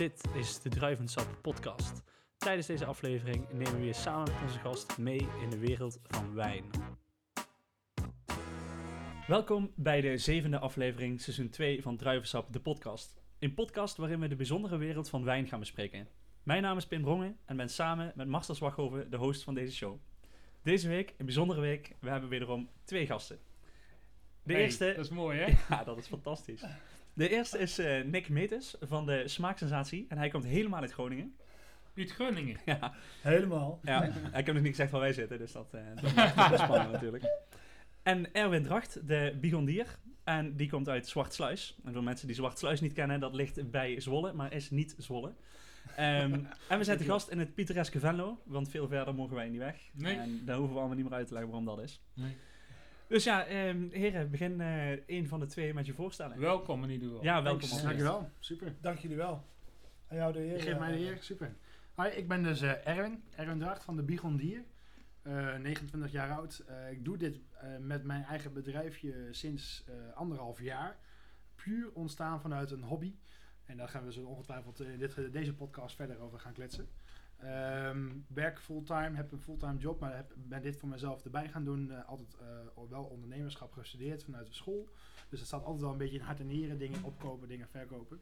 Dit is de Druivensap podcast. Tijdens deze aflevering nemen we je samen met onze gast mee in de wereld van wijn. Welkom bij de zevende aflevering, seizoen 2 van Druivensap, de podcast. Een podcast waarin we de bijzondere wereld van wijn gaan bespreken. Mijn naam is Pim Brongen en ben samen met Marcel Zwaghoven de host van deze show. Deze week, een bijzondere week, we hebben wederom twee gasten. De Hey, eerste... Dat is mooi, hè? Ja, dat is fantastisch. De eerste is eh, Nick Metes van de Smaaksensatie. En hij komt helemaal uit Groningen. Uit Groningen. Ja, Helemaal. ja. ik heb nog niet gezegd waar wij zitten, dus dat, eh dat maakt het spannend natuurlijk. En Erwin Dracht, de Bigondier. En die komt uit Zwartsluis. En voor mensen die Zwartsluis niet kennen, dat ligt bij Zwolle, maar is niet Zwolle. Ehm, en we zijn te gast in het pittoreske Venlo, want veel verder mogen wij niet weg. Nee. En daar hoeven we allemaal niet meer uit te leggen waarom dat is. Nee. Dus ja, ehm, heren, begin eh een van de twee met je voorstellen. Welkom in ieder geval. Ja, welkom. Thanks. Dankjewel, super. Dank jullie wel. Aan jou de heer. Je geeft mij de eh, eer, super. Hoi, ik ben dus eh, Erwin, Erwin Dracht van de Bigondier. Eh 29 jaar oud. Eh, ik doe dit eh, met mijn eigen bedrijfje sinds eh, anderhalf jaar. Puur ontstaan vanuit een hobby. En daar gaan we zo ongetwijfeld in dit, deze podcast verder over gaan kletsen. Ehm, werk fulltime, heb een fulltime job, maar heb, ben dit voor mezelf erbij gaan doen. Eh, altijd eh, wel ondernemerschap gestudeerd vanuit de school. Dus het staat altijd wel een beetje in hart en nieren. Dingen opkopen, dingen verkopen.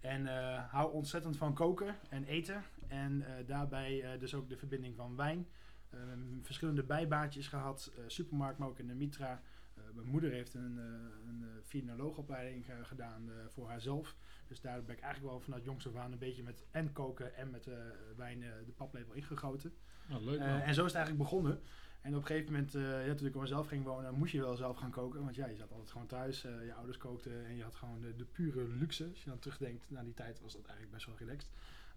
En eh, hou ontzettend van koken en eten. En daarbij dus ook de verbinding van wijn. Ehm, verschillende bijbaantjes gehad. eh, supermarkt, maar ook in de Mitra. Eh, mijn moeder heeft een, uh, een uh, finoloogopleiding eh, gedaan eh, voor haarzelf. Dus daar ben ik eigenlijk wel vanuit jongs af aan een beetje met en koken en met eh, wijn eh, de paplepel ingegoten. Nou, leuk Eh, en zo is het eigenlijk begonnen. En op een gegeven moment, eh, ja, toen ik op mezelf ging wonen, moest je wel zelf gaan koken. Want ja, je zat altijd gewoon thuis, eh, je ouders kookten en je had gewoon de, de pure luxe. Als je dan terugdenkt naar die tijd, was dat eigenlijk best wel relaxed.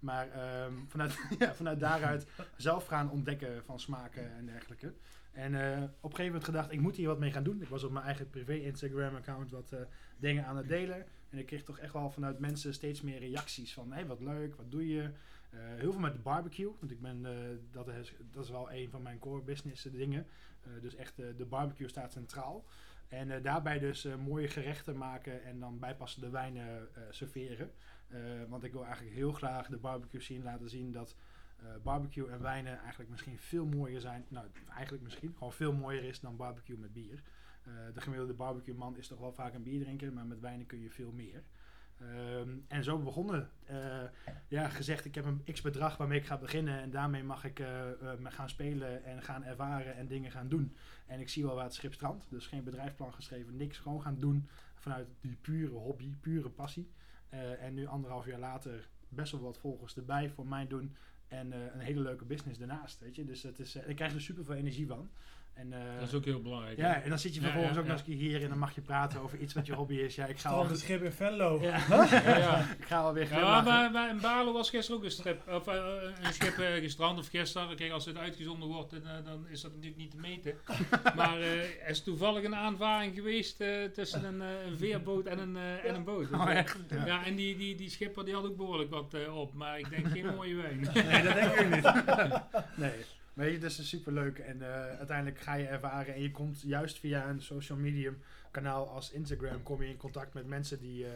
Maar ehm, vanuit, ja, vanuit daaruit zelf gaan ontdekken van smaken en dergelijke. En eh, op een gegeven moment gedacht, ik moet hier wat mee gaan doen. Ik was op mijn eigen privé Instagram account wat eh, dingen aan het delen. En ik kreeg toch echt wel vanuit mensen steeds meer reacties van, hé wat leuk, wat doe je? Uh, heel veel met de barbecue, want ik ben, dat, is, dat is wel een van mijn core business dingen. Dus echt de barbecue staat centraal. En daarbij dus mooie gerechten maken en dan bijpassende wijnen serveren. Want ik wil eigenlijk heel graag de barbecue scene laten zien dat barbecue en wijnen eigenlijk misschien veel mooier zijn. Nou, eigenlijk misschien gewoon veel mooier is dan barbecue met bier. de gemiddelde barbecue man is toch wel vaak een bierdrinker, maar met wijnen kun je veel meer. Um, en zo begonnen. Ja, gezegd, ik heb een x bedrag waarmee ik ga beginnen. En daarmee mag ik uh, gaan spelen en gaan ervaren en dingen gaan doen. En ik zie wel waar het schip strandt. Dus geen bedrijfsplan geschreven, niks. Gewoon gaan doen vanuit die pure hobby, pure passie. Eh, en nu anderhalf jaar later best wel wat volgers erbij voor mij doen. En een hele leuke business daarnaast, weet je. Dus het is, ik krijg er super veel energie van. En, uh, dat is ook heel belangrijk. Ja, en dan zit je vervolgens ja, ja, ook nog eens hier en dan mag je praten over iets wat je hobby is. Ja, ik ga al... de schip in Venlo. Ja. ik ga alweer Ja, maar, maar in Balen was gisteren ook een, strip, of, uh, een schip uh, gestrand of gisteren. Kijk, als het uitgezonden wordt, dan, dan is dat natuurlijk niet te meten. maar er is toevallig een aanvaring geweest tussen een, een, veerboot en een, en een boot. Dus, oh, echt? Ja, ja en die, die, die schipper die had ook behoorlijk wat op. Maar ik denk geen mooie wijn. nee, dat denk ik niet. nee. Weet je, dat is super leuk. En uh, uiteindelijk ga je ervaren. En je komt juist via een social medium kanaal als Instagram. Kom je in contact met mensen die uh,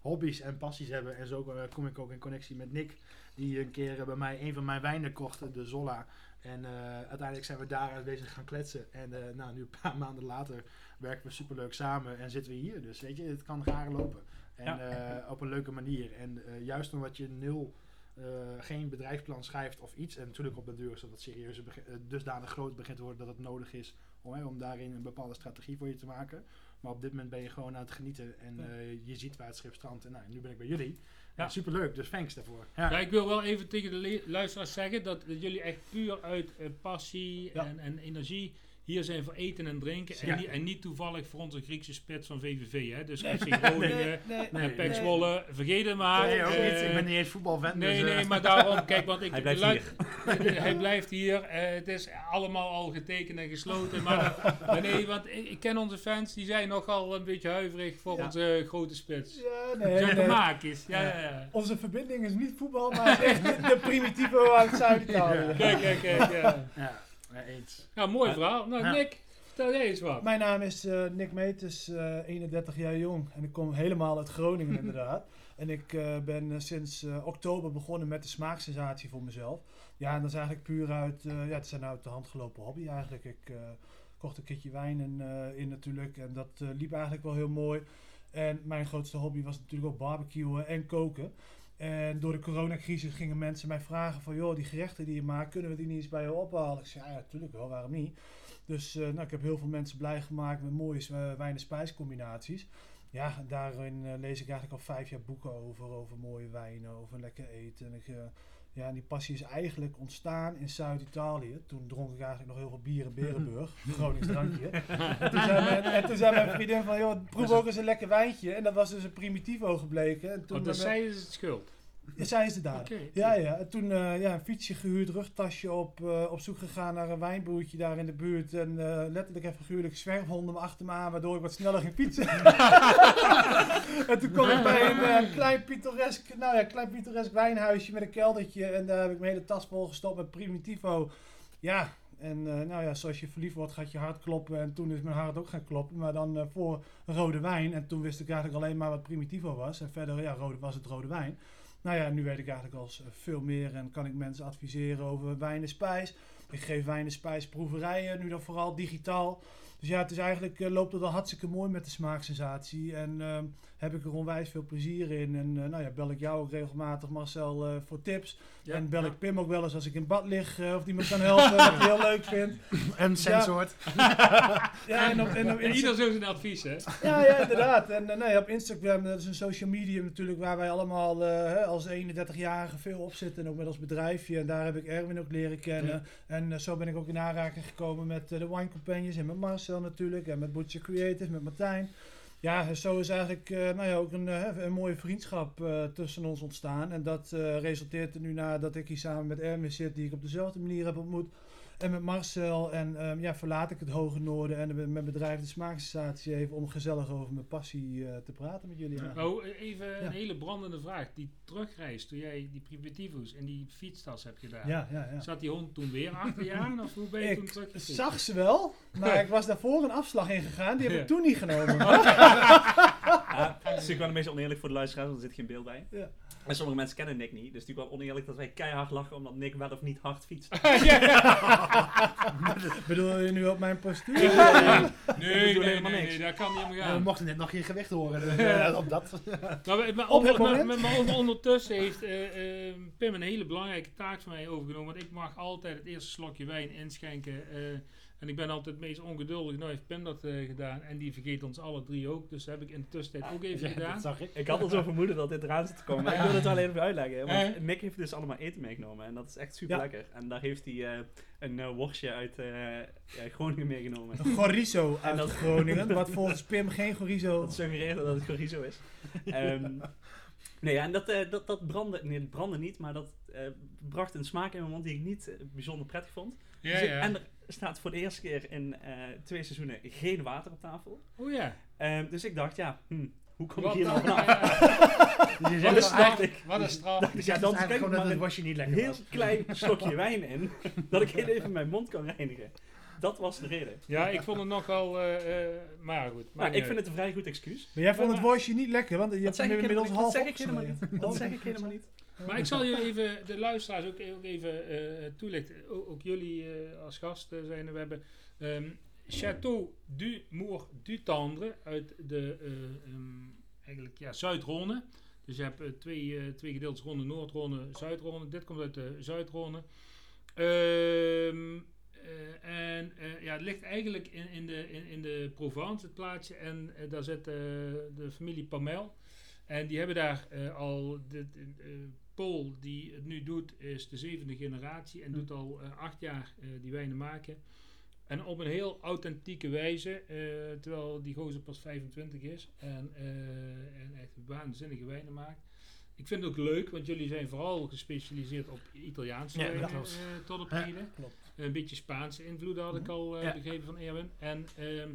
hobby's en passies hebben. En zo uh, kom ik ook in connectie met Nick. Die een keer bij mij een van mijn wijnen kocht, de Zolla. En uiteindelijk zijn we daaruit bezig gaan kletsen. En nou, nu een paar maanden later werken we super leuk samen. En zitten we hier. Dus weet je, het kan gaar lopen. En ja. op een leuke manier. En juist omdat je nul... Uh, geen bedrijfsplan schrijft of iets. En natuurlijk op de deur zodat het serieus uh, dusdanig groot begint te worden dat het nodig is om, hè, om daarin een bepaalde strategie voor je te maken. Maar op dit moment ben je gewoon aan het genieten en uh, je ziet waar het schip strandt. En nou, nu ben ik bij jullie. Ja. Superleuk, dus thanks daarvoor. Ja. ja. ik wil wel even tegen de luisteraars zeggen dat, dat jullie echt puur uit passie ja. en, en energie hier zijn voor eten en drinken. En, ja. niet, en, niet, toevallig voor onze Griekse spits van VVV. Hè? Dus FC Groningen nee, nee, Zwolle. Vergeet het maar. Nee, ook uh, niet. Ik ben niet eens voetbalfan. Nee, dus, nee, uh. maar daarom. Kijk, want ik... Hij blijft hier. hij blijft hier. Uh, het is allemaal al getekend en gesloten. Maar, maar nee, want ik, ik, ken onze fans. Die zijn nogal een beetje huiverig voor ja. onze grote spits. Ja, nee. Zijn nee. is. Ja, ja. Ja, Onze verbinding is niet voetbal, maar echt de primitieve uit Zuid-Italië. Kijk, kijk, kijk. Ja. Ja, eens. Ja, mooi verhaal. Nou, Nick, vertel jij eens wat. Mijn naam is uh, Nick Metes, uh, 31 jaar jong en ik kom helemaal uit Groningen inderdaad. En ik eh, ben eh, sinds eh, oktober begonnen met de smaaksensatie voor mezelf. Ja, en dat is eigenlijk puur uit, eh, ja, het is een uit de hand gelopen hobby eigenlijk. Ik eh, kocht een kitje wijn in, eh, in natuurlijk en dat eh, liep eigenlijk wel heel mooi. En mijn grootste hobby was natuurlijk ook barbecuen en koken. En door de coronacrisis gingen mensen mij vragen van... joh, die gerechten die je maakt, kunnen we die niet eens bij je ophalen? Ik zei, ja, natuurlijk wel, waarom niet? Dus eh, nou, ik heb heel veel mensen blij gemaakt met mooie uh, wijn- en spijscombinaties. Ja, daarin eh, lees ik eigenlijk al vijf jaar boeken over, over mooie wijnen, over lekker eten. En ik, ja, en die passie is eigenlijk ontstaan in Zuid-Italië. Toen dronk ik eigenlijk nog heel veel bier in Berenburg, Gronings drankje. en, toen zei mijn, en toen zei mijn vriendin van, joh, proef ook eens een lekker wijntje. En dat was dus een Primitivo gebleken. En toen dat ik- zij is het schuld. Ja, zij is de dader. Ja, ja. En toen eh, ja, een fietsje gehuurd, rugtasje op, eh, op zoek gegaan naar een wijnboertje daar in de buurt. En eh, letterlijk en figuurlijk zwerfhonden achter me aan, waardoor ik wat sneller ging fietsen. en toen kom ik bij een klein pittoresk, nou ja, klein pittoresk wijnhuisje met een keldertje. En daar heb ik mijn hele tas vol gestopt met Primitivo. Ja, en nou ja, zoals je verliefd wordt gaat je hart kloppen. En toen is mijn hart ook gaan kloppen, maar dan voor rode wijn. En toen wist ik eigenlijk alleen maar wat Primitivo was. En verder, ja, rode, was het rode wijn. Nou ja, nu weet ik eigenlijk al veel meer en kan ik mensen adviseren over wijn en spijs. Ik geef wijn en spijs proeverijen, nu dan vooral digitaal. Dus ja, het is eigenlijk, eh, loopt het al hartstikke mooi met de smaaksensatie. En ehm, heb ik er onwijs veel plezier in. En eh, nou ja, bel ik jou ook regelmatig, Marcel, eh, voor tips. Ja. En bel ik Pim ook wel eens als ik in bad lig eh, of die me kan helpen, wat ik heel leuk vind. En sensoort. Ja, en op, en op Ja, ieder zo zijn advies, hè? ja, ja, inderdaad. En eh, nee, op Instagram, dat is een social media natuurlijk waar wij allemaal eh, hè, als 31-jarigen veel op zitten. En ook met ons bedrijfje. En daar heb ik Erwin ook leren kennen. En eh, zo ben ik ook in aanraking gekomen met eh, de Wine Companions en met Marcel natuurlijk. En met Butcher Creative, met Martijn. Ja, zo is eigenlijk eh, nou ja, ook een, eh, een mooie vriendschap eh, tussen ons ontstaan. En dat resulteert er nu naar dat ik hier samen met Erwin zit, die ik op dezelfde manier heb ontmoet. En met Marcel. En ehm, ja, verlaat ik het Hoge Noorden en met mijn bedrijf de Smaaksensatie even om gezellig over mijn passie eh, te praten met jullie. Oh, eh, even Ja. een hele brandende vraag. Die terugreis, toen jij die Primitivo's en die fietstas hebt gedaan. Ja, ja, ja. Zat die hond toen weer achter je aan? Of hoe ben je toen Ik zag ze wel, maar ik was daarvoor een afslag ingegaan. Die heb ik toen niet genomen. Ja, het is natuurlijk wel een beetje oneerlijk voor de luisteraars, want er zit geen beeld bij. Ja. En sommige mensen kennen Nick niet, dus het is natuurlijk wel oneerlijk dat wij keihard lachen omdat Nick wel of niet hard fietst. Bedoel je nu op mijn postuur? Nee, Dat nee, nee, helemaal nee, niks. daar kan niet helemaal Ja, we gaan. mochten net nog geen gewicht horen. dus, eh, op dat. Maar, we- maar, Op ondertussen heeft eh, eh, Pim een hele belangrijke taak van mij overgenomen. Want ik mag altijd het eerste slokje wijn inschenken. En ik ben altijd het meest ongeduldig. Nou heeft Pim dat eh, gedaan. En die vergeet ons alle drie ook. Dus dat heb ik in de tussentijd ook even Ja, gedaan. zag ik. Ik had al zo vermoeden dat dit eraan zit te komen, maar ik wil het wel even uitleggen. Want Eh? Nick heeft dus allemaal eten meegenomen en dat is echt super Ja. lekker. En daar heeft hij eh, een eh, worstje uit eh, ja, Groningen meegenomen. Een chorizo En uit dat- Groningen, wat volgens Pim geen chorizo... Dat suggereert dat het chorizo is. Ehm, nee, ja, en dat, eh, dat, dat brandde, nee, het brandde niet, maar dat eh, bracht een smaak in mijn mond die ik niet bijzonder prettig vond. Ja, Dus ja. En er staat voor de eerste keer in eh, twee seizoenen geen water op tafel. Oh ja. Ehm, dus ik dacht, ja, hm, hoe kom ik hier nou dan? vanaf? Ja, ja. Dus je Wat een dus straf. Wat een straf. dacht ik, ja, dan ik gewoon dat maar het een wasje niet lekker heel was. klein slokje wijn in, dat ik heel even mijn mond kan reinigen. Dat was de reden. Ja, ik vond het nogal... eh, eh, maar ja, goed. Maar ik vind het een vrij goed excuus. Maar jij vond het worstje niet lekker, want je hebt hem inmiddels half. Dat zeg ik helemaal niet. Dat zeg ik helemaal niet. Maar ik zal je even, de luisteraars ook, ook even eh, toelichten. Ook jullie eh, als gast eh, zijn er. We hebben ehm, Château du Mour du Tendre uit de eh, ehm, eigenlijk, ja, Zuid-Rhône. Dus je hebt twee, twee gedeeltes Ronde, Noord-Rhône, Zuid-Rhône. Dit komt uit de Zuid-Rhône. Ehm, eh, en ja, het ligt eigenlijk in, in, de, in, in de Provence, het plaatsje. En daar zit de familie Pamel. En die hebben daar al, eh, Paul die het nu doet, is de zevende generatie en Hm. doet al eh, acht jaar eh, die wijnen maken. En op een heel authentieke wijze, eh, terwijl die gozer pas 25 is en, en echt waanzinnige wijnen maakt. Ik vind het ook leuk, want jullie zijn vooral gespecialiseerd op Italiaanse Ja, wijnen tot op heden. Een beetje Spaanse invloeden had ik al eh, Ja. begrepen van Erwin. En ehm,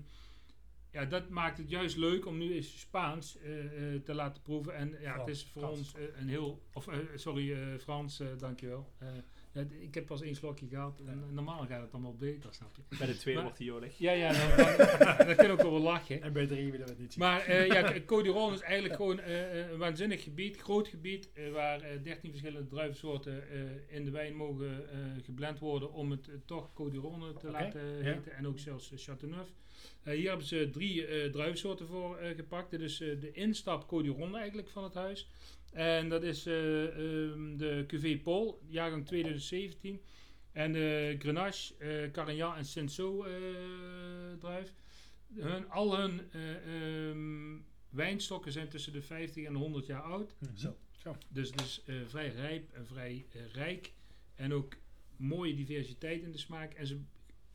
ja, dat maakt het juist leuk om nu eens Spaans eh, te laten proeven. En ja, het is voor Frans. ons eh, een heel... Of, sorry, Frans, dankjewel. Ik heb pas één slokje gehad. En Ja. normaal gaat het allemaal beter, snap je? Bij de twee Maar- wordt hij jolig. Ja, ja, dan, dan, dan kun je ook wel lachen. En beter hier willen we het niet zien. Maar eh ja, Codiron is eigenlijk gewoon eh, eh, een waanzinnig gebied, groot gebied, waar eh 13 verschillende druivensoorten eh, in de wijn mogen eh, geblend worden om het toch Codiron te laten heten en ook zelfs uh, Chateauneuf. Eh, hier hebben ze drie eh druivensoorten voor eh, gepakt. Dit is eh, de instap Codiron eigenlijk van het huis. En dat is eh, ehm, de Cuvée Paul, jaargang 2017. En de Grenache, eh Carignan en eh druif. Hun, al hun eh, ehm, wijnstokken zijn tussen de 50 en de 100 jaar oud. Mhm. Zo. Zo. Dus, dus eh, vrij rijp en vrij eh, rijk. En ook mooie diversiteit in de smaak. En ze,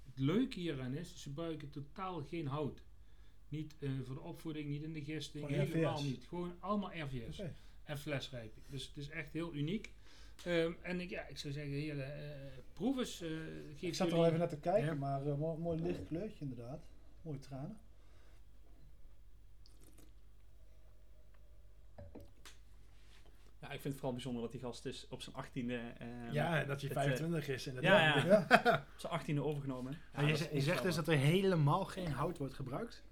het leuke hieraan is, ze gebruiken totaal geen hout. Niet eh, voor de opvoeding, niet in de gisting, helemaal niet. Gewoon allemaal RVS. En flesrijping. Dus het is echt heel uniek. Ehm, en ik, ja, ik zou zeggen, heren, eh proef eens. eh, Ik zat er al even naar te kijken, Ja. maar eh, mooi, mooi licht kleurtje inderdaad. Mooie tranen. Ja, ik vind het vooral bijzonder dat die gast dus op zijn achttiende... eh, ja, dat het, eh, 25 is. En dat ja, ja. Ja. op zijn achttiende overgenomen. Maar je, je zegt dus dat er helemaal geen hout wordt gebruikt.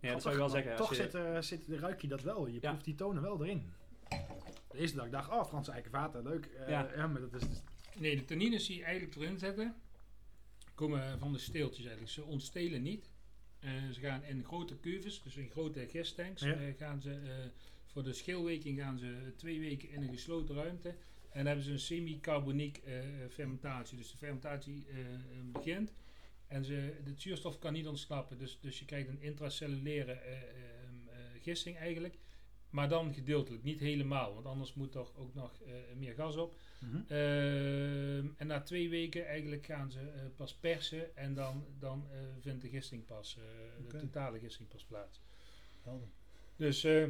Ja, dat zou je wel zeggen. Toch je, zit, er, zit, ruik je dat wel. Je Ja. proeft die tonen wel erin. De eerste dag ik dacht, oh, Franse eikenvaten, leuk. Eh, Ja. ja. maar dat is... dus- Nee, de tannines die je eigenlijk erin zetten, komen van de steeltjes eigenlijk. Ze ontstelen niet. Eh, ze gaan in grote cuves, dus in grote gistanks, Ja. gaan ze eh, voor de schilweking gaan ze twee weken in een gesloten ruimte. En dan hebben ze een semi-carboniek eh, fermentatie. Dus de fermentatie begint en ze, de zuurstof kan niet ontsnappen. Dus, dus je krijgt een intracellulaire eh, ehm, eh, gisting eigenlijk. Maar dan gedeeltelijk, niet helemaal. Want anders moet er ook nog eh, meer gas op. Mhm. Ehm, en na twee weken eigenlijk gaan ze eh, pas persen en dan, dan eh, vindt de gisting pas, eh, de totale gisting pas plaats. Helder. Dus eh,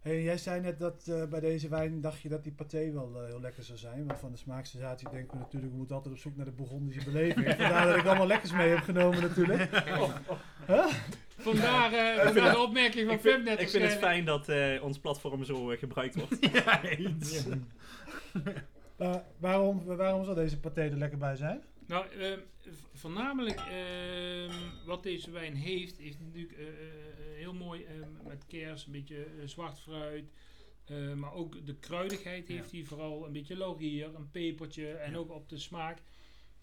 Hey, jij zei net dat eh, bij deze wijn dacht je dat die paté wel eh, heel lekker zou zijn. Want van de smaaksensatie denken we natuurlijk, we moeten altijd op zoek naar de Bourgondische beleving. Vandaar dat ik allemaal lekkers mee heb genomen natuurlijk. vandaar, eh, vind vandaar het- de opmerking van ik Pim vind, net ik vind het fijn dat eh, ons platform zo gebruikt wordt. ja, waarom, waarom zal deze paté er lekker bij zijn? Nou, ehm, v- voornamelijk ehm, wat deze wijn heeft, heeft natuurlijk eh, eh, heel mooi ehm, met kers, een beetje eh, zwart fruit. eh, maar ook de kruidigheid heeft hij vooral een beetje laurier, een pepertje en Ja. ook op de smaak.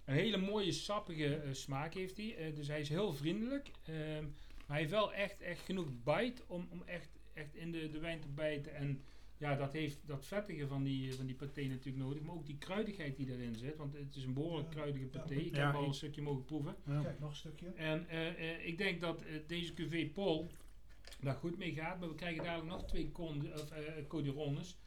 Een hele mooie sappige eh, smaak heeft hij. eh, dus hij is heel vriendelijk. maar hij heeft wel echt, echt genoeg bite om, om echt, echt in de, de wijn te bijten. En ja, dat heeft dat vettige van die, van die paté natuurlijk nodig. Maar ook die kruidigheid die erin zit. Want het is een behoorlijk Ja. kruidige paté. Ik Ja, heb al een stukje mogen proeven. Ja. Kijk, nog een stukje. En eh, eh, ik denk dat eh, deze cuvée Paul daar goed mee gaat. Maar we krijgen dadelijk nog twee Codirones.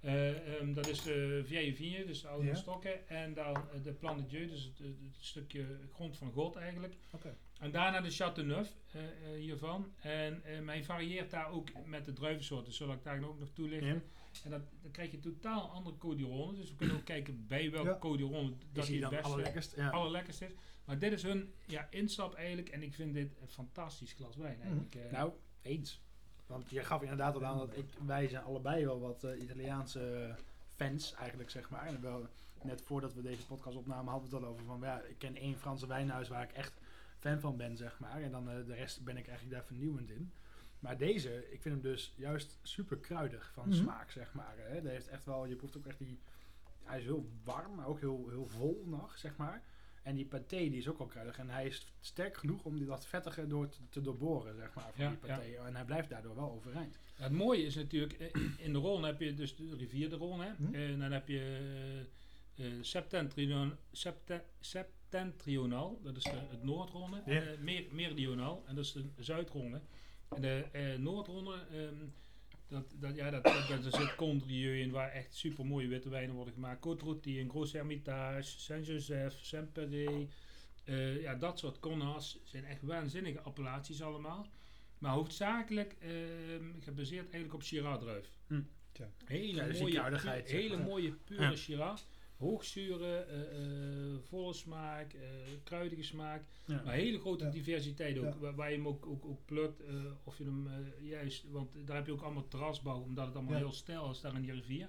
Eh, ehm, dat is de Vieille Vigne, dus de oude Ja. stokken. En dan de Plan de Dieu, dus het, het stukje grond van God eigenlijk. Oké. En daarna de Chateauneuf eh, eh, hiervan. En eh hij varieert daar ook met de druivensoorten, zal ik daar ook nog toelichten. Ja. En dat, dan krijg je totaal andere Codirones. Dus we kunnen ook kijken bij welke Ja. Codiron dat Is het beste allerlekkerst? Ja. allerlekkerst is. Maar dit is hun ja, instap eigenlijk. En ik vind dit een fantastisch glas wijn eigenlijk. eh. Nou, eens. Want je gaf inderdaad al aan dat ik, wij zijn allebei wel wat eh, Italiaanse fans eigenlijk, zeg maar. En wel, net voordat we deze podcast opnamen hadden we het al over van, ja, ik ken één Franse wijnhuis waar ik echt fan van ben, zeg maar. En dan eh, de rest ben ik eigenlijk daar vernieuwend in. Maar deze, ik vind hem dus juist super kruidig van Mhm. smaak, zeg maar. Hè. Heeft echt wel, je proeft ook echt die, hij is heel warm, maar ook heel, heel vol nog, zeg maar. En die paté die is ook wel kruidig. En hij is sterk genoeg om die dat vettige door te, te doorboren, zeg maar, van Ja, die paté. En hij blijft daardoor wel overeind. Ja, het mooie is natuurlijk, eh, in de Rhône heb je dus de rivier de Rhône. Hè? Hm. En dan heb je eh, eh, septentrion, septe- septentrional, dat is de, het Noord-Rhône. Ja. En, eh, mer, en dat is de Zuid-Rhône. En de eh Noord-Rhône, ehm, dat, dat, ja, dat, dat, dat, daar zit Condrieu in, waar echt super mooie witte wijnen worden gemaakt. Côte-Rôtie, een Gros Hermitage, Saint-Joseph, Saint-Péret. Eh, ja, dat soort Connas zijn echt waanzinnige appellaties allemaal. Maar hoofdzakelijk ehm, gebaseerd eigenlijk op Shiraz-druif. Hm. Tja. Hele Ja, mooie, pu- zeg hele maar. mooie pure Ja. Shiraz. Hoogzuren, eh, eh, volle smaak, eh, kruidige smaak. Ja. Maar hele grote Ja. diversiteit ook, Ja. waar, waar je hem ook, ook, ook plukt. eh, of je hem eh, juist, want daar heb je ook allemaal terrasbouw, omdat het allemaal Ja. heel stijl is daar in die rivier.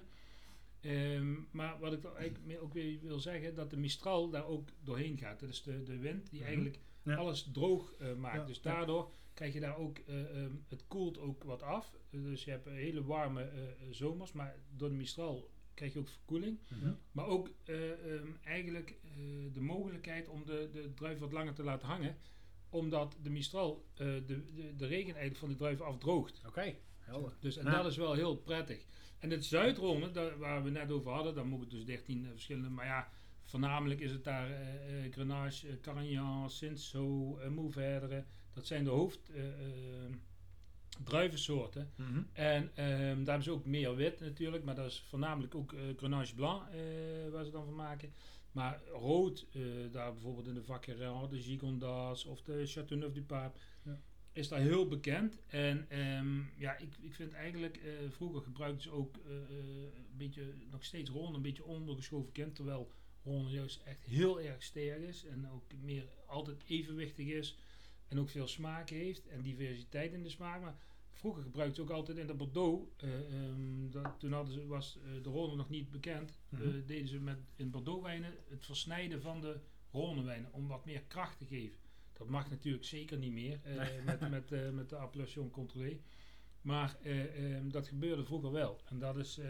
Ehm, maar wat ik er eigenlijk mee ook weer wil zeggen, dat de Mistral daar ook doorheen gaat. Dat is de, de wind die Mhm. eigenlijk Ja. alles droog eh, maakt. Ja, dus ja. daardoor krijg je daar ook, eh, ehm, het koelt ook wat af. Dus je hebt hele warme zomers, maar door de Mistral krijg je ook verkoeling. Mhm. Maar ook eh, ehm, eigenlijk eh, de mogelijkheid om de, de druif wat langer te laten hangen. Omdat de Mistral eh, de, de, de regen eigenlijk van de druif afdroogt. Oké, helder. Dus en Ja. dat is wel heel prettig. En het Zuidrome, daar, waar we net over hadden, dan moet het dus 13 eh, verschillende. Maar ja, voornamelijk is het daar Grenache, Carignan, Cinsault, uh, Mourvèdre. Dat zijn de hoofd druivensoorten. Mhm. En ehm, daar hebben ze ook meer wit natuurlijk, maar dat is voornamelijk ook eh Grenache Blanc eh, waar ze dan van maken. Maar rood, eh, daar bijvoorbeeld in de Vacquerin, de Gigondas of de Châteauneuf du Pape, Ja. is daar heel bekend. En ehm, ja, ik, ik vind eigenlijk, vroeger gebruikten ze ook een beetje, nog steeds Ron een beetje ondergeschoven kind, terwijl Ron juist echt heel erg sterk is en ook meer altijd evenwichtig is en ook veel smaak heeft en diversiteit in de smaak. Maar vroeger gebruikten ze ook altijd in de Bordeaux, eh, ehm, dat, toen hadden ze, was eh, de Rhône nog niet bekend, Mhm. eh, deden ze met in Bordeaux wijnen het versnijden van de Rhône wijnen om wat meer kracht te geven. Dat mag natuurlijk zeker niet meer met, met, met de appellation contrôlée. Maar eh, ehm, dat gebeurde vroeger wel. En dat is,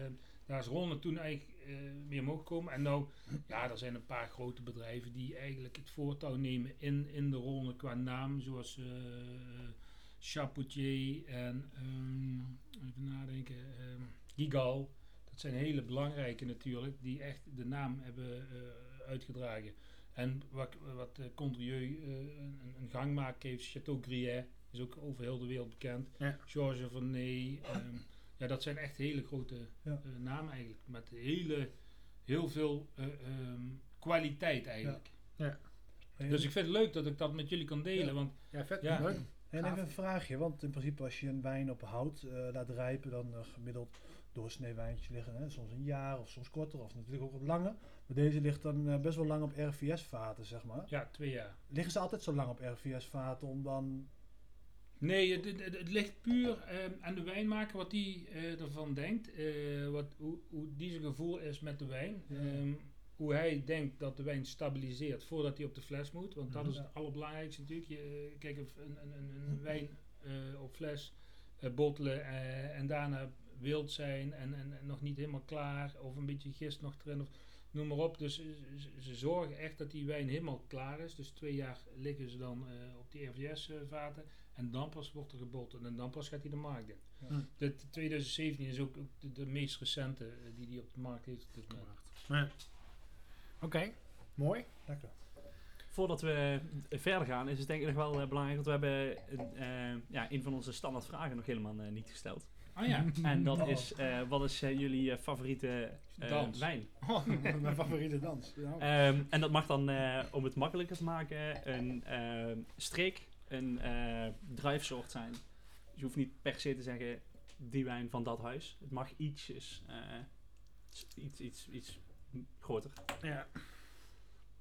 daar is Rhône toen eigenlijk meer mogen komen. En nou, ja, er zijn een paar grote bedrijven die eigenlijk het voortouw nemen in, in de Rhône qua naam. Zoals eh Chapoutier en ehm, even nadenken, ehm, Gigal. Dat zijn hele belangrijke natuurlijk, die echt de naam hebben eh, uitgedragen. En wat, wat Condrieu een, een gangmaak heeft, Chateau Griet, is ook over heel de wereld bekend. Ja. Georges Vernet. Um, ja, dat zijn echt hele grote Ja. uh, namen eigenlijk. Met hele, heel veel uh, um, kwaliteit eigenlijk. Ja. Dus ik vind het leuk dat ik dat met jullie kan delen. Ja. Want Ja, vet. Ja. Leuk. En Gaaf. even een vraagje, want in principe als je een wijn op hout eh, laat rijpen, dan eh, gemiddeld doorsnee wijntjes liggen hè, soms een jaar of soms korter of natuurlijk ook wat langer. Maar deze ligt dan eh, best wel lang op RVS-vaten, zeg maar. ja, twee jaar. Liggen ze altijd zo lang op RVS-vaten om dan... Nee, het, het, het ligt puur um, aan de wijnmaker wat die uh, ervan denkt. Uh, wat, hoe, hoe die zijn gevoel is met de wijn. Ja. Um, hoe hij denkt dat de wijn stabiliseert voordat hij op de fles moet. Want dat Mhm. is het allerbelangrijkste natuurlijk. Je, kijk, een, een, een, een wijn uh, op fles bottelen en daarna wild zijn en, en, en, nog niet helemaal klaar. Of een beetje gist nog erin. Of, noem maar op. Dus ze, ze, zorgen echt dat die wijn helemaal klaar is. Dus twee jaar liggen ze dan uh, op die RVS-vaten. En dan pas wordt er gebotteld. En dan pas gaat hij de markt in. Ja. De, 2017 is ook, ook de, de, meest recente uh, die die op de markt heeft op dit moment. Ja. Oké, okay. mooi. Lekker. Voordat we verder gaan, is het denk ik nog wel uh, belangrijk, want we hebben uh, ja, een van onze standaard vragen nog helemaal uh, niet gesteld. Oh ja. En dat is, uh, wat is jullie favoriete dans. wijn? Oh, mijn favoriete dans. Ja. Um, en dat mag dan, om het makkelijker te maken, een streek, een druifsoort zijn. Dus je hoeft niet per se te zeggen, die wijn van dat huis. Het mag ietsjes, iets, iets, iets groter. Ja.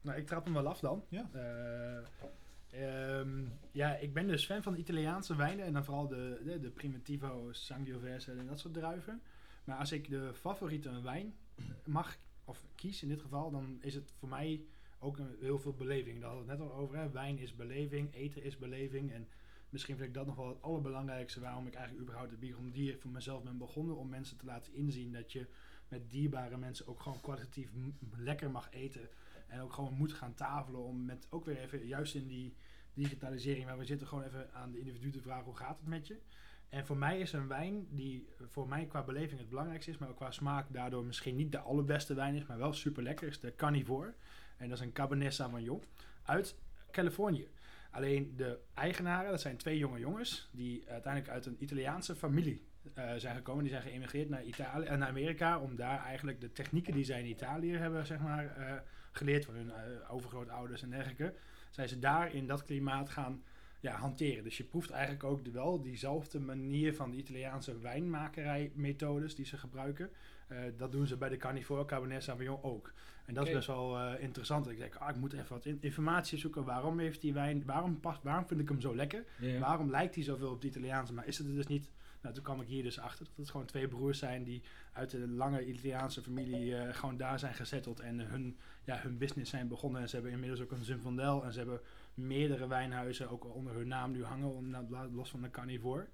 Nou, ik trap hem wel af dan. Ja. Uh, um, ja, ik ben dus fan van de Italiaanse wijnen en dan vooral de, de, de Primitivo, Sangiovese en dat soort druiven. Maar als ik de favoriete wijn mag, of kies in dit geval, dan is het voor mij ook heel veel beleving. Daar hadden we het net al over. Hè. Wijn is beleving, eten is beleving. En misschien vind ik dat nog wel het allerbelangrijkste waarom ik eigenlijk überhaupt de Bigondie voor mezelf ben begonnen. Om mensen te laten inzien dat je met dierbare mensen ook gewoon kwalitatief lekker mag eten. En ook gewoon moet gaan tafelen om met ook weer even, juist in die digitalisering waar we zitten, gewoon even aan de individu te vragen hoe gaat het met je. En voor mij is een wijn die voor mij qua beleving het belangrijkste is, maar ook qua smaak daardoor misschien niet de allerbeste wijn is, maar wel super lekker, is de Carnivore. En dat is een Cabernet Sauvignon uit Californië. Alleen de eigenaren, dat zijn twee jonge jongens, die uiteindelijk uit een Italiaanse familie uh, zijn gekomen. Die zijn geëmigreerd naar, Italië, en naar Amerika om daar eigenlijk de technieken die zij in Italië hebben zeg maar, uh, geleerd van hun overgrootouders en dergelijke. Zijn ze daar in dat klimaat gaan ja, hanteren. Dus je proeft eigenlijk ook wel diezelfde manier van de Italiaanse wijnmakerijmethodes die ze gebruiken. Uh, dat doen ze bij de Carnivore Cabernet Sauvignon ook. En dat okay. is best wel uh, interessant. Ik denk, ah, ik moet even wat in informatie zoeken. Waarom heeft die wijn, waarom, past, waarom vind ik hem zo lekker? Yeah. Waarom lijkt hij zoveel op de Italiaanse? Maar is het er dus niet Nou, toen kwam ik hier dus achter dat het gewoon twee broers zijn die uit een lange Italiaanse familie eh, gewoon daar zijn gezetteld en hun, ja, hun business zijn begonnen. En ze hebben inmiddels ook een Zinfandel en ze hebben meerdere wijnhuizen ook onder hun naam nu hangen, nou, los van de carnivore.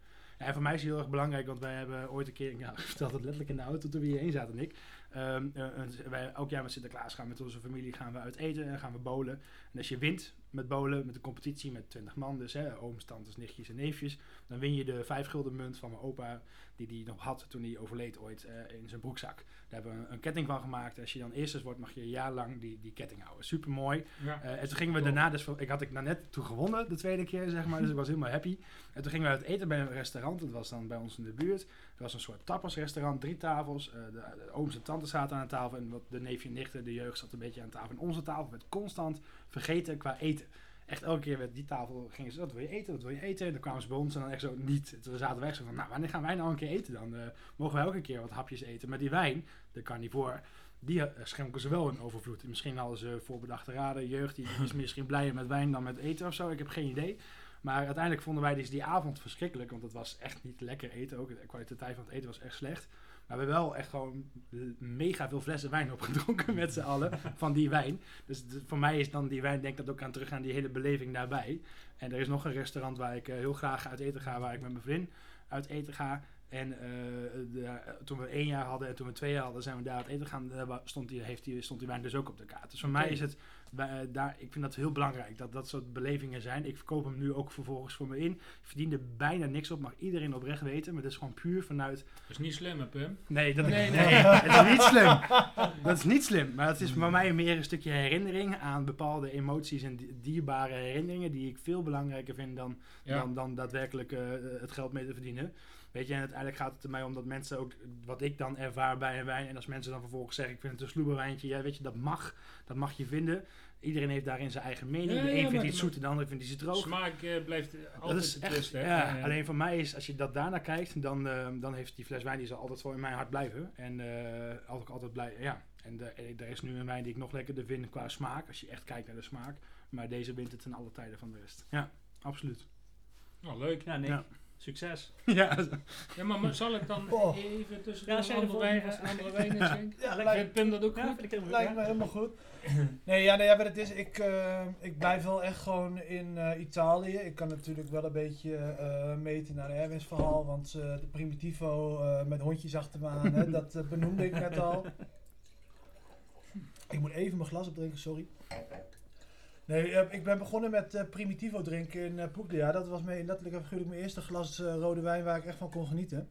Ja, voor mij is het heel erg belangrijk, want wij hebben ooit een keer, ja, vertelde het letterlijk in de auto toen we hierheen zaten, Nick. Um, uh, wij, elk jaar met Sinterklaas gaan met onze familie gaan we uit eten en gaan we bowlen. En als je wint met bowlen, met een competitie met 20 man, dus hè, ooms, tantes, nichtjes en neefjes, dan win je de 5 gulden munt van mijn opa, die die nog had toen hij overleed ooit uh, in zijn broekzak. Daar hebben we een, een, ketting van gemaakt. Als je dan eerst wordt, mag je een jaar lang die, die ketting houden. Super mooi. Ja. Uh, en toen gingen we daarna, dus ik had ik nou net toen gewonnen, de tweede keer zeg maar, dus ik was helemaal happy. En toen gingen we uit eten bij een restaurant, dat was dan bij ons in de buurt. Het was een soort tapasrestaurant, drie tafels. Uh, de, de, ooms en tantes zaten aan tafel en wat de neefje en nichten, de jeugd zat een beetje aan tafel. En onze tafel werd constant vergeten qua eten echt elke keer werd die tafel, gingen ze, wat wil je eten, wat wil je eten? En dan kwamen ze bij ons en dan echt zo niet. Toen zaten we echt zo van, nou, wanneer gaan wij nou een keer eten dan? Uh, mogen wij elke keer wat hapjes eten? Maar die wijn, de carnivore, die uh, schenken ze wel in overvloed. Misschien hadden ze voorbedachte raden, jeugd, die is misschien blijer met wijn dan met eten of zo. Ik heb geen idee. Maar uiteindelijk vonden wij dus die avond verschrikkelijk, want het was echt niet lekker eten. Ook de kwaliteit van het eten was echt slecht. Maar we hebben wel echt gewoon mega veel flessen wijn opgedronken met z'n allen van die wijn. Dus voor mij is dan die wijn, denk ik dat ook aan terug aan die hele beleving daarbij. En er is nog een restaurant waar ik uh, heel graag uit eten ga, waar ik met mijn vriend uit eten ga. En uh, de, toen we één jaar hadden en toen we twee jaar hadden, zijn we daar uit eten gaan. Uh, stond, die, heeft die, stond die wijn dus ook op de kaart. Dus voor okay. mij is het, daar, ik vind dat heel belangrijk dat dat soort belevingen zijn. Ik verkoop hem nu ook vervolgens voor me in. Ik verdien er bijna niks op, mag iedereen oprecht weten. Maar dat is gewoon puur vanuit... Dat is niet slim, hè, Pim? Nee, dat, nee, nee. nee dat is niet slim. Dat is niet slim. Maar het is voor mij meer een stukje herinnering aan bepaalde emoties en dierbare herinneringen. Die ik veel belangrijker vind dan, ja. dan, dan daadwerkelijk het geld mee te verdienen. Weet je, en uiteindelijk gaat het er mij om dat mensen ook, wat ik dan ervaar bij een wijn, en als mensen dan vervolgens zeggen, ik vind het een sloeberwijntje, ja, weet je, dat mag, dat mag je vinden. Iedereen heeft daarin zijn eigen mening. Ja, de een ja, vindt iets zoet en de ander vindt iets droog. Smaak uh, blijft altijd dat is echt, twist, hè? Ja, alleen voor mij is, als je dat daarna kijkt, dan, uh, dan heeft die fles wijn, die zal altijd wel in mijn hart blijven. En altijd, altijd blij, ja. En er is nu een wijn die ik nog lekkerder vind qua smaak, als je echt kijkt naar de smaak. Maar deze wint het ten alle tijden van de rest. Ja, absoluut. Nou, leuk. Ja, nee. Succes. Ja. ja, maar zal ik dan oh. even tussen ja, de andere, wijn, andere wijnen schenken? Ja, lijkt Vindt Pim dat ook ja, goed? Vind ik helemaal lijkt me helemaal goed. Nee, ja, nee, ja, maar het is, ik, uh, ik blijf wel echt gewoon in uh, Italië. Ik kan natuurlijk wel een beetje uh, meten naar Erwins verhaal, want de Primitivo met hondjes achter me aan, hè, dat benoemde ik net al. Ik moet even mijn glas opdrinken, sorry. Nee, uh, ik ben begonnen met uh, Primitivo drinken in uh, Puglia. Dat was mijn, letterlijk en figuurlijk mijn eerste glas rode wijn waar ik echt van kon genieten.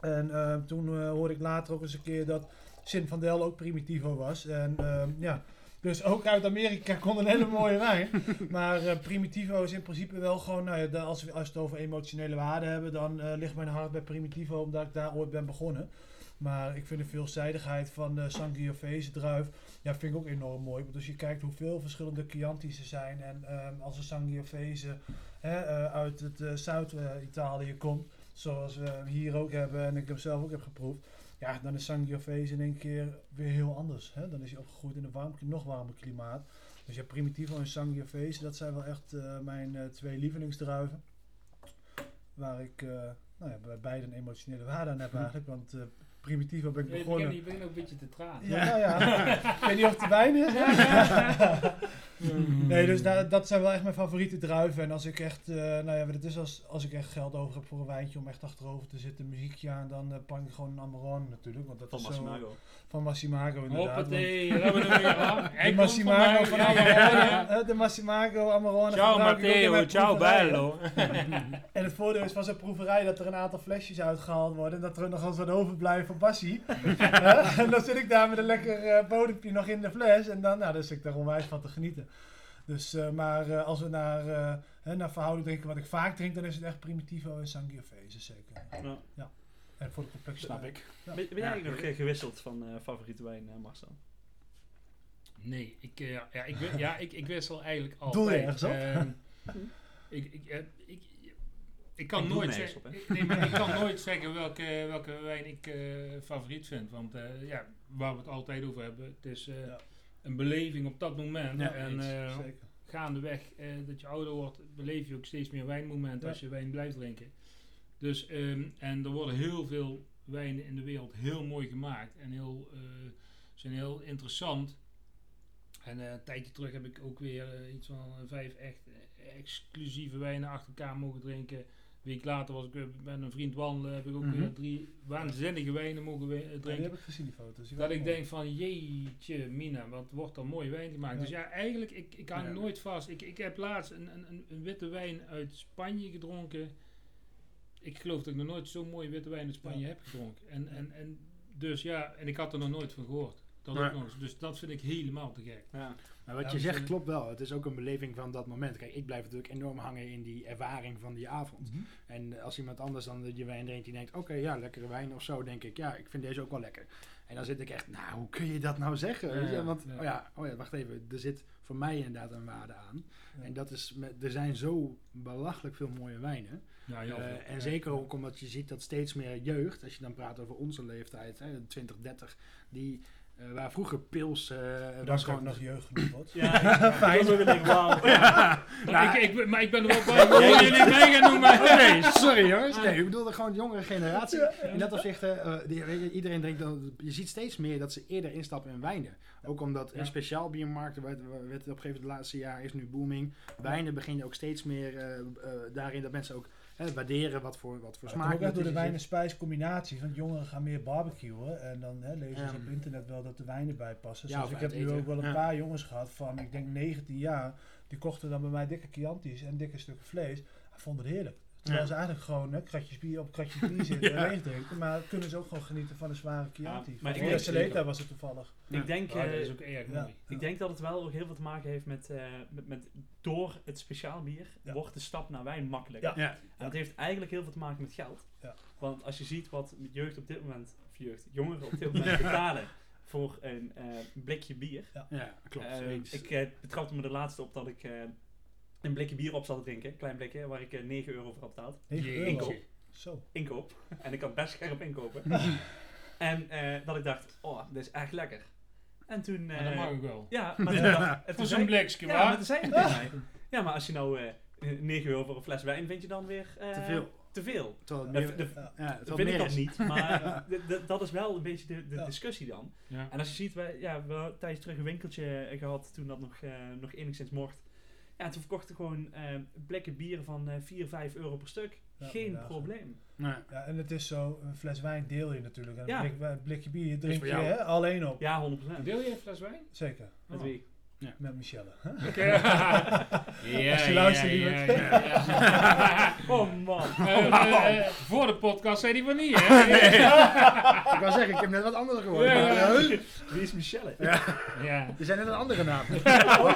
En toen hoorde ik later ook eens een keer dat Sint van Del ook Primitivo was. En ja, dus ook uit Amerika kon een hele mooie wijn. Maar Primitivo is in principe wel gewoon, nou ja, als, we, als we het over emotionele waarde hebben, dan ligt mijn hart bij Primitivo omdat ik daar ooit ben begonnen. Maar ik vind de veelzijdigheid van de Sangiovese druif, ja, vind ik ook enorm mooi. Want als je kijkt hoeveel verschillende Chianti's er zijn. En um, als een Sangiovese hè, uh, uit het uh, Zuid-Italië komt, zoals we hier ook hebben en ik hem zelf ook heb geproefd. Ja, dan is Sangiovese in één keer weer heel anders. Hè? Dan is hij opgegroeid in een warm, nog warmer klimaat. Dus ja, Primitivo en Sangiovese, dat zijn wel echt uh, mijn twee lievelingsdruiven. Waar ik nou ja, bij beide een emotionele waarde aan heb eigenlijk. Want primitief ben ik nee, begonnen. Je bent ook een beetje te traag. Ja, nou ja. ik weet niet of het te wijn is. nee, dus dat, dat zijn wel echt mijn favoriete druiven. En als ik echt, uh, nou ja, het is als, als ik echt geld over heb voor een wijntje om echt achterover te zitten, muziekje aan, dan uh, pak ik gewoon een Amarone natuurlijk. Want dat van is Massimago. Zo, van Massimago inderdaad. Hoppatee, daar hebben we er weer aan. De Massimago van Amarone. De Massimago Amarone. Ciao Matteo, ciao bello. en het voordeel is van zo'n proeverij dat er een aantal flesjes uitgehaald worden en dat er nog wat overblijft van Bassie. en dan zit ik daar met een lekker uh, bodempje nog in de fles en dan, nou, dan zit ik daar onwijs van te genieten. Dus, uh, maar uh, als we naar, uh, hè, naar verhouding drinken wat ik vaak drink, dan is het echt Primitivo en Sangiovese zeker. Ja. ja. En voor de complexe Snap ik. Ja. Ben, ben jij ja. nog gewisseld van favoriete wijn, Marcel? Nee, ik, ja, ik, ja, ik, ik wissel eigenlijk al. Doe je ergens op? Ehm, ik, ik, ik, ik kan, nooit zeggen, op, nee, maar ik kan nooit zeggen welke, welke wijn ik favoriet vind. Want ja, waar we het altijd over hebben, het is een beleving op dat moment. Ja, en uh, gaandeweg uh, dat je ouder wordt, beleef je ook steeds meer wijnmomenten ja. als je wijn blijft drinken. Dus, ehm, en er worden heel veel wijnen in de wereld heel mooi gemaakt en heel, eh, zijn heel interessant. En eh, een tijdje terug heb ik ook weer eh, iets van eh, vijf echt eh, exclusieve wijnen achter elkaar mogen drinken. Week later was ik weer met een vriend wandelen, heb ik ook Mhm. weer drie waanzinnige wijnen mogen we- eh, Ja, die drinken. heb ik gezien, die foto's. Die Dat ik mooi. denk van jeetje mina, wat wordt er mooi wijn gemaakt. Ja. Dus ja, eigenlijk, ik, ik hang Ja. nooit vast. Ik, ik heb laatst een, een, een, witte wijn uit Spanje gedronken. Ik geloof dat ik nog nooit zo'n mooie witte wijn uit Spanje heb gedronken. En, en, en dus ja, en ik had er nog nooit van gehoord. Dat Nee. ook nog eens. Dus dat vind ik helemaal te gek. Ja. Maar wat Ja, je we zegt klopt wel. Het is ook een beleving van dat moment. Kijk, ik blijf natuurlijk enorm hangen in die ervaring van die avond. Mhm. En als iemand anders dan je wijn drinkt, die denkt, oké, ja, lekkere wijn of zo, denk ik, ja, ik vind deze ook wel lekker. En dan zit ik echt, nou, hoe kun je dat nou zeggen? Ja, ja, Want, ja. oh ja, oh ja, wacht even, er zit voor mij inderdaad een waarde aan. Ja. En dat is, met, er zijn zo belachelijk veel mooie wijnen. Eh, en Ja. zeker ook omdat je ziet dat steeds meer jeugd, als je dan praat over onze leeftijd, hè, 20, 30, die, eh, waar vroeger pils eh is ook gewoon... nog jeugd genoeg wordt. Ja, fijn. Dat ik wauw. Maar, Nou, ik, ik, maar ik ben er wel bij jullie mij gaan noemen. Nee, sorry jongens. Nee, ik bedoelde gewoon de jongere generatie. In dat opzicht, eh, die, je, iedereen drinkt dan, je ziet steeds meer dat ze eerder instappen in wijnen. Ook omdat Ja. in speciaal biermarkten, werd, werd op een gegeven moment het laatste jaar is nu booming. Wijnen beginnen ook steeds meer daarin dat mensen ook eh, waarderen wat voor, wat voor Maar smaak ook echt door de wijn- en spijscombinatie. Want jongeren gaan meer barbecuen. En dan hè, lezen ze op internet wel dat de wijnen bij passen. Ja, Dus ik heb nu ook wel een paar jongens gehad van, ik denk 19 jaar. Die kochten dan bij mij dikke Chianti's en dikke stukken vlees. Hij vond het heerlijk. Terwijl Ja. ze eigenlijk gewoon hè, kratjes bier op kratjes bier zitten Ja. en leeg drinken. Maar kunnen ze ook gewoon genieten van een zware Chianti. Ja, maar ik maar denk was het toevallig. Ik denk, Ja, dat eh, is ook erg mooi. ik denk dat het wel ook heel veel te maken heeft met, eh, met, met door het speciaal bier Ja. wordt de stap naar wijn makkelijker. Ja. Ja, En dat heeft eigenlijk heel veel te maken met geld. Ja. Want als je ziet wat jeugd op dit moment, of jeugd, jongeren op dit moment betalen voor een eh, blikje bier. ja, klopt. Ik betrapte me de laatste op dat ik eh, een blikje bier op zat te drinken, een klein blikje, waar ik eh, 9 euro voor had betaald. 9 Jeetje. euro. Zo. Inkoop. en ik kan best scherp inkopen. en eh, dat ik dacht, oh, dit is echt lekker. En toen... Maar dat eh, mag ik wel. Ja, maar toen, dacht- Voor zo'n blikje, ja, maar toen zei. Ja, maar als je nou eh, 9 euro voor een fles wijn vind je dan weer eh, Te veel. Te veel. Ja. ja, Dat het vind ik meer dat niet, maar dat is wel een beetje de, de Ja. discussie dan. Ja. En als je ziet, wij, ja, we tijdje terug een winkeltje eh, gehad toen dat nog, eh, nog enigszins mocht. Ja, toen verkochten gewoon eh, blikken bieren van eh 4, 5 euro per stuk. Ja, Geen inderdaad. probleem. Nee. Ja, en het is zo, een fles wijn deel je natuurlijk. En Ja. een blik, een blikje bier drink je hè, alleen op. Ja, 100%. Deel je een fles wijn? Zeker. Met Oh. wie? Met Michelle. hè? Ja, Als je luistert, ja, ja, ja. Oh man. Eh, eh, eh, voor de podcast zei hij van niet, hè? Ik wou zeggen, ik heb net wat anders gehoord. Ja, ja. eh, Wie is Michelle? Ja. Er zijn net een andere naam.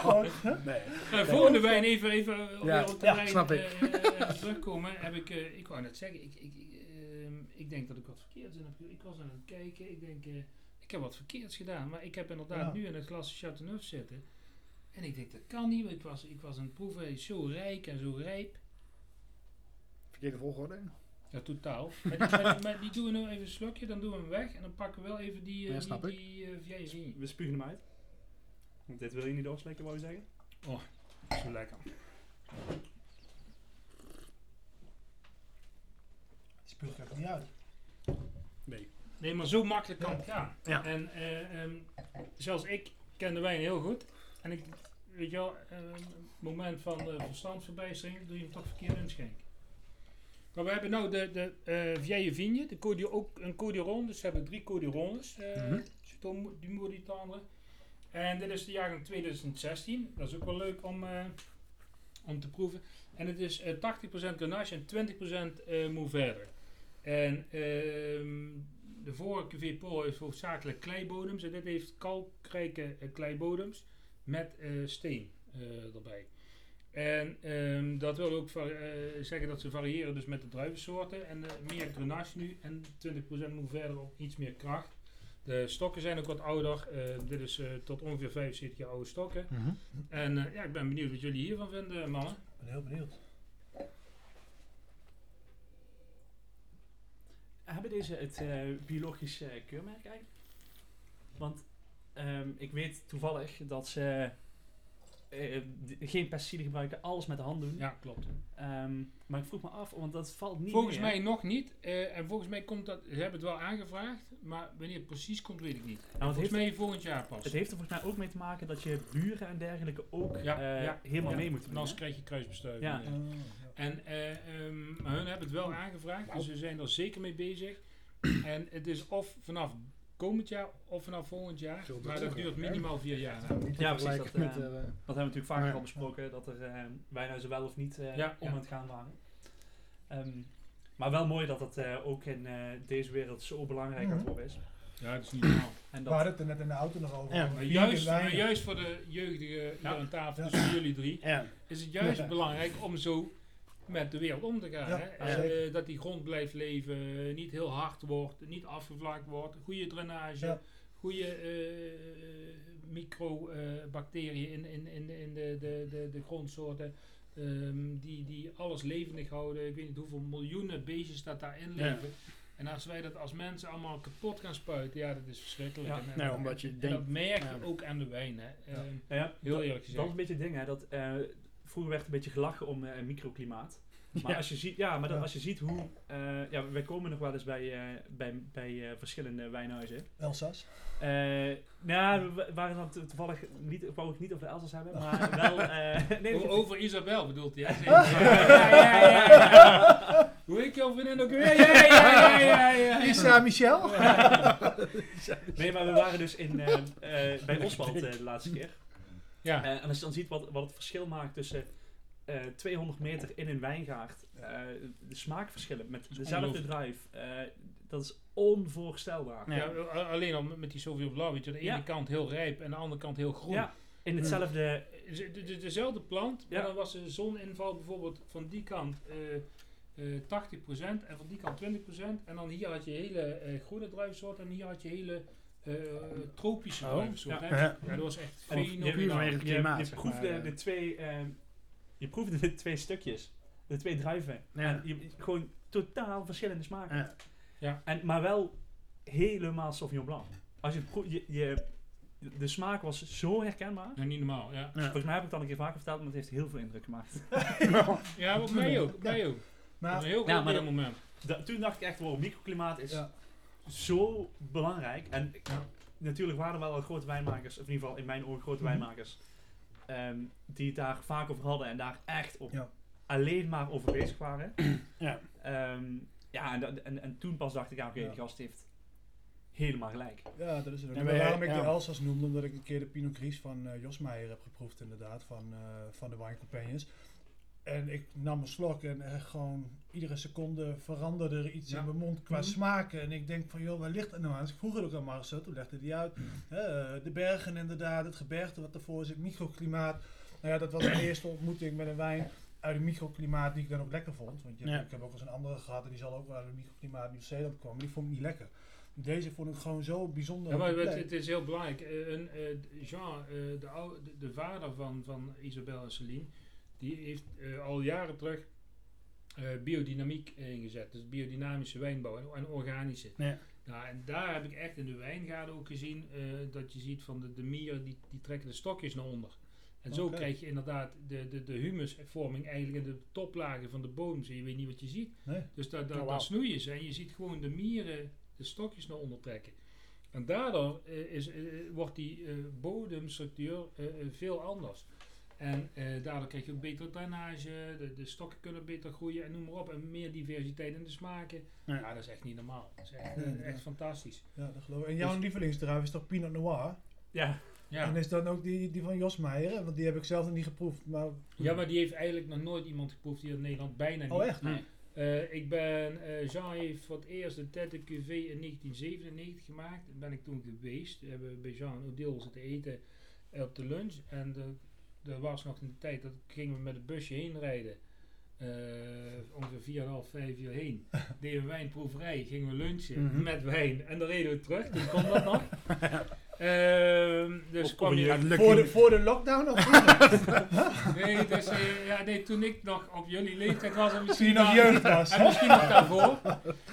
Oh? Nee. Uh, volgende wijn, even, even op Ja, weer op de ja, snap ik. terugkomen. Heb ik, eh, ik wou net zeggen, ik, ik, ik, ehm, ik denk dat ik wat verkeerds in heb gedaan. Ik was aan het kijken, ik denk, eh, ik heb wat verkeerds gedaan. Maar ik heb inderdaad Ja. nu in het glas Chateauneuf zitten. En ik denk, dat kan niet, want ik was, ik was aan het proeven, is zo rijk en zo rijp. Verkeerde volgorde. Ja, totaal. Maar die, maar, die- maar die doen we nu even een slokje, dan doen we hem weg. En dan pakken we wel even die, eh Ja, die, snap ik. die eh, vieille We spugen hem uit. Want dit wil je niet doorslikken, wou je zeggen? Zo lekker. Die spuug ik even niet uit. Nee. Nee, maar zo makkelijk kan het gaan. Ja. En eh, ehm, zelfs ik ken de wijn heel goed. En ik, weet je wel, het moment van de verstandsverbijstering doe je hem toch verkeerd inschenken. Maar we hebben nou de, de eh Vieille Vigne, de Codi, ook een Codiron. Dus we hebben drie Codirones. eh Mhm. Chateau du. En dit is de jaargang 2016. Dat is ook wel leuk om, eh, om te proeven. En het is eh 80% Grenache en 20% eh Mourvèdre. En ehm, de vorige cuvée Paul heeft hoofdzakelijk kleibodems. En dit heeft kalkrijke eh, kleibodems met eh, steen eh, erbij. En ehm, dat wil ook eh, zeggen dat ze variëren dus met de druivensoorten. En meer grenache nu en 20% Mourvèdre ook iets meer kracht. De stokken zijn ook wat ouder. Eh, dit is eh, tot ongeveer 75 jaar oude stokken. En eh, ja, ik ben benieuwd wat jullie hiervan vinden, mannen. Ik ben heel benieuwd. Hebben deze het eh, biologisch eh, keurmerk eigenlijk? Want ehm, ik weet toevallig dat ze eh, geen pesticiden gebruiken, alles met de hand doen. Ja, klopt. Ehm, maar ik vroeg me af, want dat valt niet Volgens mee, hè? mij nog niet. eh, en volgens mij komt dat, ze hebben het wel aangevraagd, maar wanneer het precies komt, weet ik niet. het volgens heeft- mij volgend jaar pas. Het heeft er volgens mij ook mee te maken dat je buren en dergelijke ook Ja, eh, ja, helemaal ja. mee moeten En doen. anders krijg je kruisbestuiving. Ja. ja. En eh, ehm, maar hun hebben het wel aangevraagd, dus ze zijn er zeker mee bezig. en het is of vanaf komend jaar of vanaf volgend jaar, maar dat duurt minimaal vier jaar. Ja, precies, dat, met, eh, eh, Dat hebben we natuurlijk vaker Ja. al besproken, dat er eh, wijnhuizen wel of niet eh, Ja, om ja. aan het gaan waren. Ehm, maar wel mooi dat het eh, ook in eh, deze wereld zo belangrijk aan het Mhm. worden is. Ja, dat is niet normaal. En We dat, hadden het er net in de auto nog over. Ja, Maar juist, maar juist voor de jeugdige hier Ja. aan tafel, Ja. tussen jullie drie, ja. is het juist Ja. belangrijk om zo met de wereld om te gaan. Ja, hè? Eh, dat die grond blijft leven, niet heel hard wordt, niet afgevlakt wordt, goede drainage, Ja. goede microbacteriën in, in, in, in de, de, de, de grondsoorten. ehm, die, die alles levendig houden. Ik weet niet hoeveel miljoenen beestjes dat daarin Ja. leven. En als wij dat als mensen allemaal kapot gaan spuiten, ja, dat is verschrikkelijk. Ja. En- en- Nee, omdat je en denkt- dat merk je ja. ook aan de wijn. Hè. Ehm, nou ja, heel dat, eerlijk dat is gezegd. een beetje het ding, hè, dat eh, vroeger werd een beetje gelachen om eh, microklimaat. Maar Ja. als je ziet, ja, maar dat, Ja. als je ziet hoe, eh, ja, wij komen nog wel eens bij, eh, bij, bij eh, verschillende wijnhuizen. Elsas. Eh nou, we waren dan to- toevallig niet, ik wou het niet over de Elzas hebben, maar wel. eh nee, ik- over Isabel bedoelt hij? Ja, ja, ja, ja, ja. Hoe heet jouw vriendin ook weer? Ja, ja, ja, ja, ja, ja. Isa Michel? nee, maar we waren dus in, eh, eh, bij Oswald eh, de laatste keer. Ja. Eh, en als je dan ziet wat, wat het verschil maakt tussen eh 200 meter in een wijngaard, eh, de smaakverschillen met dezelfde druif, eh, dat is onvoorstelbaar. Ja, alleen al met die Sauvignon Blanc, weet je, de ene Ja. kant heel rijp en de andere kant heel groen. Ja, in hetzelfde. De- de- de- dezelfde plant, maar dan was de zoninval bijvoorbeeld van die kant eh, eh 80% en van die kant 20%. En dan hier had je hele eh, groene druivensoort en hier had je hele eh, tropische Oh, druivensoort. ja. hè. Ja. Ja, dat was echt En je- proefde eh. de twee, eh, je proefde de twee stukjes, de twee druiven. Ja. En je, gewoon totaal verschillende smaken. Ja. En, maar wel helemaal Sauvignon Blanc. Als je, je, je de smaak was zo herkenbaar. Ja, niet normaal, ja. Ja. Volgens mij heb ik het al een keer vaker verteld, maar het heeft heel veel indruk gemaakt. Ja, op mij ook, op mij ook. Maar heel Ja, maar dat- moment. Da- toen dacht ik echt, wow, microklimaat is Ja. Zo belangrijk. En Ja. natuurlijk waren er wel al grote wijnmakers, of in ieder geval in mijn ogen grote Mhm. wijnmakers, ehm, die het daar vaak over hadden en daar echt op Ja. alleen maar over bezig waren. Ja. Ehm, ja, en, en, en toen pas dacht ik, ja, oké, Ja. die gast heeft helemaal gelijk. Ja, dat is het. En waarom ik ja. de Elsas noemde, omdat ik een keer de Pinot Gris van eh Jos Meijer heb geproefd inderdaad, van, eh, van de Wine Companions. En ik nam een slok en echt gewoon iedere seconde veranderde er iets Ja. in mijn mond qua Mhm. smaken. En ik denk van, joh, waar ligt het nou aan? Dus ik vroeg het ook aan Marcel, toen legde hij uit. Hè, eh, de bergen inderdaad, het gebergte wat ervoor zit, microklimaat. Nou ja, dat was mijn eerste ontmoeting met een wijn uit een microklimaat die ik dan ook lekker vond. Want je hebt- Ja. ik heb ook eens een andere gehad en die zal ook wel uit een microklimaat Nieuw-Zeeland komen. Die vond ik niet lekker. Deze vond ik gewoon zo bijzonder. Ja, maar het, is heel belangrijk. Eh, een, eh, Jean, eh, de, de vader van, van Isabel en Celine, die heeft eh, al jaren terug eh, biodynamiek ingezet. Dus biodynamische wijnbouw en, en organische. Ja. Nou, en daar heb ik echt in de wijngaarden ook gezien eh, dat je ziet van de, de mieren die, die trekken de stokjes naar onder. En zo krijg je inderdaad de, de, de humusvorming eigenlijk in de toplagen van de bodem. Je weet niet wat je ziet. Nee. Dus daar, daar snoeien ze en je ziet gewoon de mieren de stokjes naar onder trekken. En daardoor is, wordt die bodemstructuur veel anders. En eh, daardoor krijg je ook betere drainage, de, de stokken kunnen beter groeien en noem maar op. En meer diversiteit in de smaken. Ja. Ja, dat is echt niet normaal. Dat is echt, fantastisch. Ja, dat geloof ik. En jouw Dus- lievelingsdruif is toch Pinot Noir? Ja, Ja. En is dan ook die, die van Jos Meijer? Want die heb ik zelf nog niet geproefd. Maar ja, maar die heeft eigenlijk nog nooit iemand geproefd hier in Nederland. Bijna niet. Oh, echt? Nee. Eh, ik ben, eh, Jean heeft voor het eerst de Tête QV in 1997 gemaakt. Daar ben ik toen geweest. We hebben bij Jean Odile zitten eten op de lunch. En de, er was nog in de tijd dat gingen we met een busje heen rijden. Eh, ongeveer 4,5, 5 uur heen. Deden we wijnproeverij, gingen we lunchen Mhm. met wijn. En dan reden we terug, toen kon dat nog. Ehm, dus kwam je... een voor, de, voor de lockdown of niet? Nee, dus, eh, ja, nee, toen ik nog op jullie leeftijd was en Toen misschien, je nog jeugd was. en misschien nog daarvoor.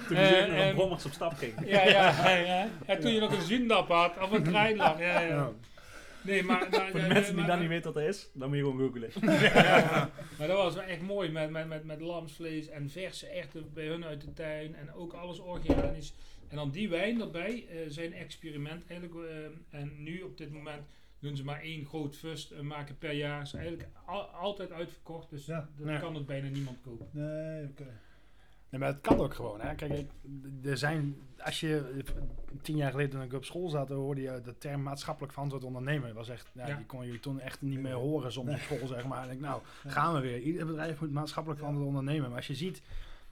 toen we uh, Brommers op stap ging. Ja, ja, ja, ja. En toen je nog een zundap had, of een kruidlap. Ja, ja. Ja. Nee, maar... maar Voor de mensen die maar- dan niet weten wat dat is, dan moet je gewoon googlen. Ja, maar dat was wel echt mooi met, met, met, met lamsvlees en verse erwten bij hun uit de tuin en ook alles organisch. En dan die wijn erbij, eh, zijn experiment eigenlijk. eh, en nu op dit moment doen ze maar één groot fust eh, maken per jaar. Is eigenlijk al- altijd uitverkocht, dus Ja. dat Ja. kan ook bijna niemand kopen. Nee, oké. Nee, maar het kan ook gewoon. Hè. Kijk, ik- er zijn, als je tien jaar geleden toen ik op school zat, hoorde je de term maatschappelijk verantwoord ondernemen. Dat was echt, ja, Ja. die kon je toen echt niet meer horen soms op school, zeg maar. En ik, nou, gaan we weer. Ieder bedrijf moet maatschappelijk verantwoord ondernemen. Maar als je ziet,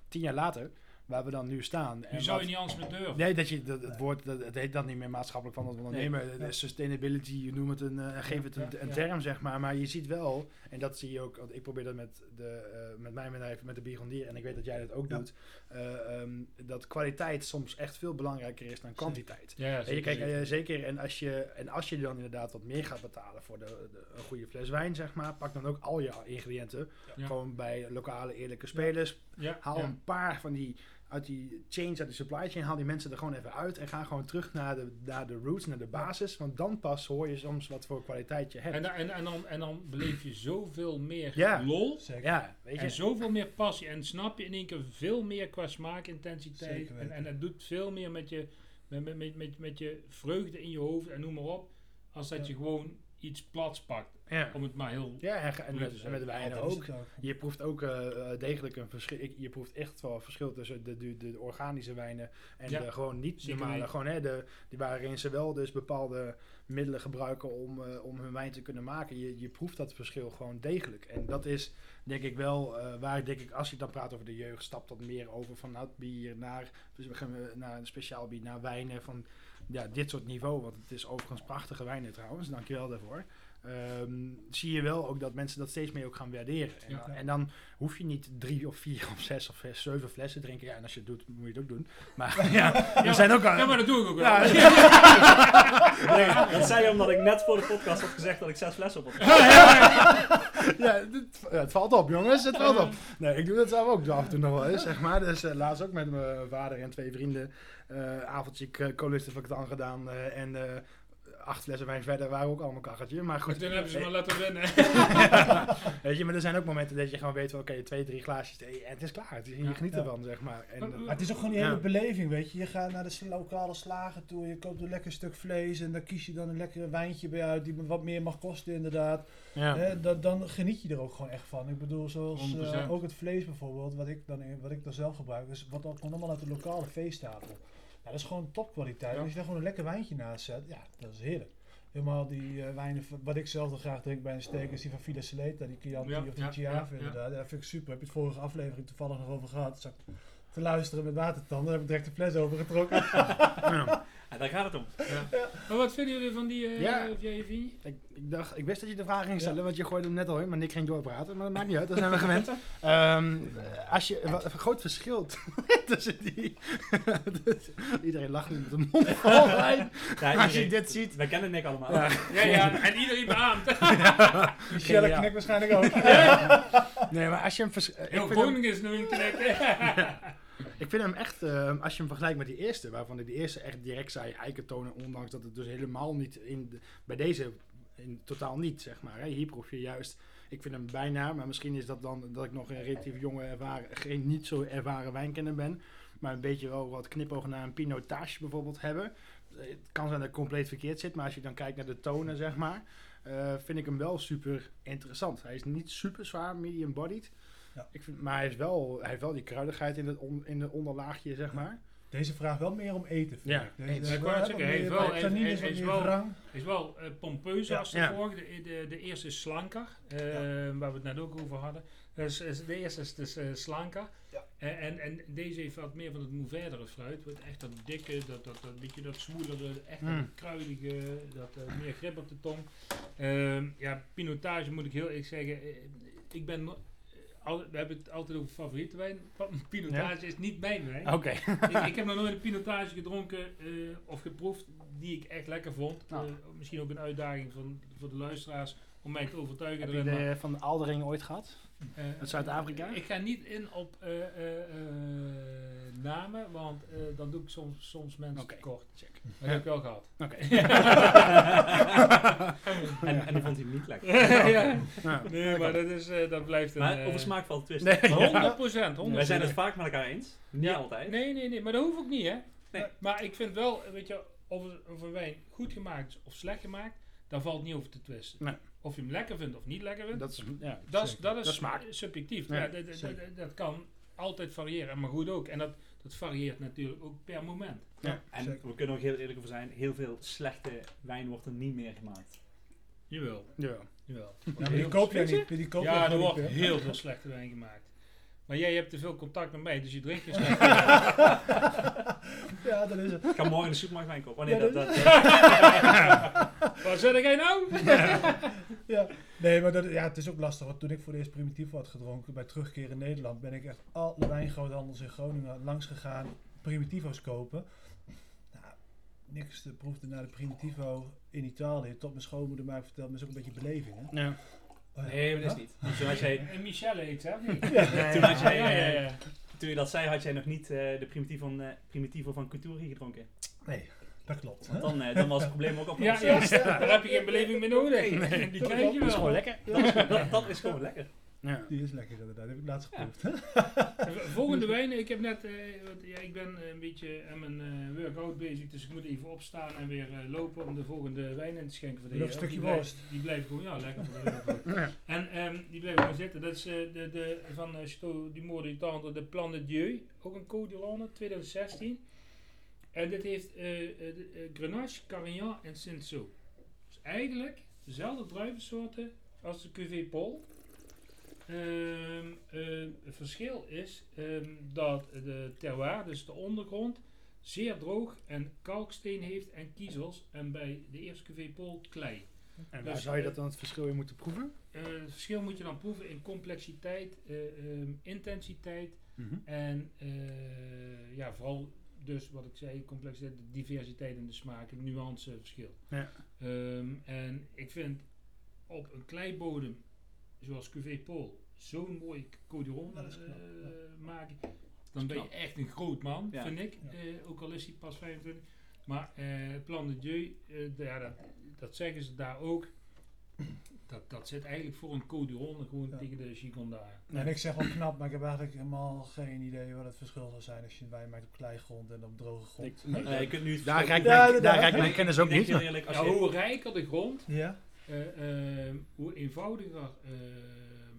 tien jaar later, waar we dan nu staan. Nu en zou je niet anders meer durven. Nee, dat je, dat, het woord, dat, het heet dat niet meer maatschappelijk van het ondernemen. Nee. Sustainability, je noemt het een, eh, geef het een, een term, zeg maar. Maar je ziet wel, en dat zie je ook, want ik probeer dat met, de, eh, met mijn bedrijf, met de Bigondier, en ik weet dat jij dat ook doet, eh, ehm, dat kwaliteit soms echt veel belangrijker is dan kwantiteit. Ja, ja, En je, zeker, kijk, zeker. en als, je, en als je dan inderdaad wat meer gaat betalen voor de, de- een goede fles wijn, zeg maar, pak dan ook al je ingrediënten. Gewoon bij lokale eerlijke spelers, Haal een paar van die uit die chains, uit die supply chain, haal die mensen er gewoon even uit en ga gewoon terug naar de, naar de roots, naar de basis. Want dan pas hoor je soms wat voor kwaliteit je hebt. En, dan- en, en, dan, en dan beleef je zoveel meer Ja. lol. Zeker. ja, weet En je. zoveel meer passie. En snap je in één keer veel meer qua smaakintensiteit. Zeker En, en het doet veel meer met je, met, met, met, met, met je vreugde in je hoofd en noem maar op. Als dat Ja. je gewoon iets plats pakt. Ja, Om het maar heel... ja en, en met, en met de wijnen ook. het. Je proeft ook eh, eh, degelijk een verschil. Je proeft echt wel verschil tussen de, de, de organische wijnen en Ja, de gewoon niet normale. Gewoon, hè, de, die waarin ze wel dus bepaalde middelen gebruiken om, eh, om hun wijn te kunnen maken. Je, je proeft dat verschil gewoon degelijk. En dat is denk ik wel eh, waar denk ik, als je dan praat over de jeugd, stapt dat meer over van oud bier naar, dus we gaan naar een speciaal bier, naar wijnen van ja, dit soort niveau. Want het is overigens prachtige wijnen trouwens, dankjewel daarvoor. Ehm, zie je wel ook dat mensen dat steeds meer ook gaan waarderen. En, Ja. en dan hoef je niet drie of vier of zes of zes, zeven flessen te drinken. Ja, en als je het doet, moet je het ook doen. Maar ja, er zijn ook al... Ja, maar dat doe ik ook wel. Ja, Nee, dat zei je omdat ik net voor de podcast had gezegd dat ik zes flessen op had. ja, ja, het valt op, jongens. Het valt op. Nee, ik doe dat zelf ook af en toe nog wel eens, zeg maar. Dus eh, laatst ook met mijn vader en twee vrienden. eh avondje uh, gedaan. eh, en eh, acht flessen wijn verder waren ook allemaal kacheltje. Maar goed. Toen hebben ze me laten winnen. Weet je, maar er zijn ook momenten dat je gewoon weet van, oké, twee, drie glaasjes. eh, En het is klaar. Het is, je Ja. geniet Ja. ervan, zeg maar. En, Maar- eh, Maar het is ook gewoon die Ja. hele beleving, weet je. Je gaat naar de lokale slager toe, je koopt een lekker stuk vlees en dan kies je dan een lekker wijntje bij uit die wat meer mag kosten inderdaad. ja. Hè, dan, dan geniet je er ook gewoon echt van. Ik bedoel, zoals eh, 100%. ook het vlees bijvoorbeeld, wat ik dan, wat ik dan zelf gebruik, is wat ook allemaal uit de lokale feesttafel. Ja, dat is gewoon topkwaliteit. Ja. Als je daar gewoon een lekker wijntje naast zet, ja, dat is heerlijk. Helemaal die eh, wijnen, wat ik zelf dan graag drink bij een steak, is die van Villa Saleta, die Chianti Ja, of die ja, Chiave inderdaad. Ja, dat vind ik super. Heb je het vorige aflevering toevallig nog over gehad. Zat ik te luisteren met watertanden, daar heb ik direct de fles over getrokken. Ja. Ja, daar gaat het om. Maar wat vinden jullie van die uh, Ja. JV? Ik, ik dacht, ik wist dat je de vraag ging stellen, Ja. want je gooide hem net al in, maar Nick ging doorpraten. Maar dat maakt niet uit, daar zijn we gewend. Ehm, als je, wat, een groot verschil tussen die... Iedereen lacht nu met de mond vol wijn. Ja, Als je iedereen- dit ziet. Wij kennen Nick allemaal. Ja. Ja, ja, en iedereen beaamt. Michelle Ja. knikt waarschijnlijk ook. Nee, maar als je hem... vers- eh, ik, Heel Groningen is nu een knik. Ik vind hem echt, eh, als je hem vergelijkt met die eerste, waarvan ik de eerste echt direct zei eikentonen, ondanks dat het dus helemaal niet in de- bij deze in totaal niet, zeg maar. Hè. Hier proef je juist, ik vind hem bijna, maar misschien is dat dan dat ik nog een relatief jonge, ervaren, geen niet zo ervaren wijnkenner ben, maar een beetje wel wat knipogen naar een pinotage bijvoorbeeld hebben. Het kan zijn dat ik compleet verkeerd zit, maar als je dan kijkt naar de tonen, zeg maar, eh, vind ik hem wel super interessant. Hij is niet super zwaar, medium bodied. Ja. Ik vind, maar hij, is wel, hij heeft wel die kruidigheid in het, on, in het onderlaagje, zeg maar. Deze vraagt wel meer om eten. vind Ja, ik. Deze wel meer- wel- is wel- is wel eh pompeuzer Ja. als de Ja. vorige. De, de, de eerste is slanker, eh, waar we het net ook over hadden. Dus, is- de eerste is dus eh, slanker. Ja. En, en, en deze heeft wat meer van het mouverdere fruit. Wat echt dat dikke, dat, dat, dat beetje dat zwoelere, echt Mm. dat kruidige, dat meer grip op de tong. Ehm, ja, pinotage moet ik heel eerlijk zeggen. ik ben, no- al, we hebben het altijd over favoriete wijn. Pinotage is niet mijn wijn. Oké. ik, ik heb nog nooit een pinotage gedronken eh, of geproefd die ik echt lekker vond. Nou. Eh, misschien ook een uitdaging van, voor de luisteraars om mij te overtuigen. Heb je maar, de van de Aldering ooit gehad? eh, uit Zuid-Afrika? Ik ga niet in op eh, eh, eh, namen, want eh, dan doe ik soms, soms mensen tekort. Check. Dat heb ik wel gehad. Oké. En, en die vond hij niet lekker. ja. Ja. Nee, maar dat, is, eh, dat blijft een... Maar over smaak valt twist. Nee. 100 procent, 100 Wij zijn het vaak met elkaar eens. Niet Ja. altijd. Nee, nee, nee, maar dat hoeft ook niet, hè? Nee. Maar ik vind wel, weet je, of, of een wijn goed gemaakt is of slecht gemaakt, daar valt niet over te twisten. Nee. Of je hem lekker vindt of niet lekker vindt, Dat is, ja, dat, is, dat is Dat is smaak. subjectief. Ja, Ja, dat, dat, dat- dat kan altijd variëren, maar goed ook. En dat, dat varieert natuurlijk ook per moment. En Zeker. we kunnen er ook heel eerlijk over zijn. Heel veel slechte wijn wordt er niet meer gemaakt. Jawel, Ja. jawel. Ja, maar die koop jij niet. Die koop Ja, er wordt heel veel slechte wijn gemaakt. Maar jij hebt te veel contact met mij, dus je drinkt geen slechte Ja, dat is het. Ik ga morgen in de supermarkt wijn kopen. Oh nee, Ja, dat, dat- dat, Wat zeg jij nou? Ja. Nee, maar dat, ja, het is ook lastig. Want toen ik voor de eerste primitief had gedronken, bij terugkeer in Nederland, ben ik echt alle wijngroothandels in Groningen langs gegaan, primitivo's kopen. Nou, niks te proefde naar de primitivo in Italië. Tot mijn schoonmoeder mij vertelde, maar is ook een beetje beleving. Hè? Ja. Oh ja. nee, maar dat is niet. Dus toen, had jij, En Michelle heet hè? niet? toen, had jij, Ja, ja, eh, ja. toen je dat zei, had jij nog niet eh, de primitivo van, eh, primitivo van Couturi gedronken. Nee, dat klopt. Want dan, eh, dan was het probleem ook Ja, opgelost. ja, daar heb je geen beleving meer nodig. Die dat krijg je Dat is gewoon wel. lekker. Dat, is- dat, dat is gewoon lekker. Ja. Die is lekker inderdaad, heb ik laatst Ja. geproefd. Volgende wijn, ik heb net, eh, wat- ja, ik ben een beetje aan mijn eh, workout bezig, dus ik moet even opstaan en weer eh, lopen om de volgende wijn in te schenken voor de Nog een stukje Die blijf- worst. Die blijven gewoon, ja, lekker voor de. Ja. En ehm, die blijven gewoon zitten. Dat is eh, de, de, van uh, Chateau du Mort du Tendre, de Plan de Dieu, ook een Côte d'Irlande, 2016. En dit heeft eh, eh, de, eh, Grenache, Carignan en Cinsault. Dus eigenlijk dezelfde druivensoorten als de Cuvée Paul. Ehm, eh, het verschil is ehm, dat de terroir, dus de ondergrond, zeer droog en kalksteen heeft en kiezels. En bij de eerste Paul klei. En waar Dus, zou je eh, dat dan het verschil in moeten proeven? Eh, het verschil moet je dan proeven in complexiteit, eh, ehm, intensiteit Mhm. en eh, ja, vooral dus wat ik zei, complexiteit, de diversiteit in de smaak, het nuanceverschil. Ja. Ehm, en ik vind op een kleibodem, zoals Cuvée Paul, zo'n mooi codiron Ja, eh, ja. maken, dan ben je echt een groot man, Ja. vind ik. Ja. Eh, ook al is hij pas 25. Maar eh Plan de Dieu, de- ja, dat, dat zeggen ze daar ook. Dat, dat zit eigenlijk voor een codiron gewoon Ja. tegen de Gigonda. En ik zeg wel knap, maar ik heb eigenlijk helemaal geen idee wat het verschil zou zijn als je een wijn maakt op kleigrond en op droge grond. Ik- je kunt nu het Daar mijn, inderdaad. daar mijn kennis ook Ik niet. eerlijk, als Ja, je, hoe rijker de grond, Ja? Eh, eh, hoe eenvoudiger ehm,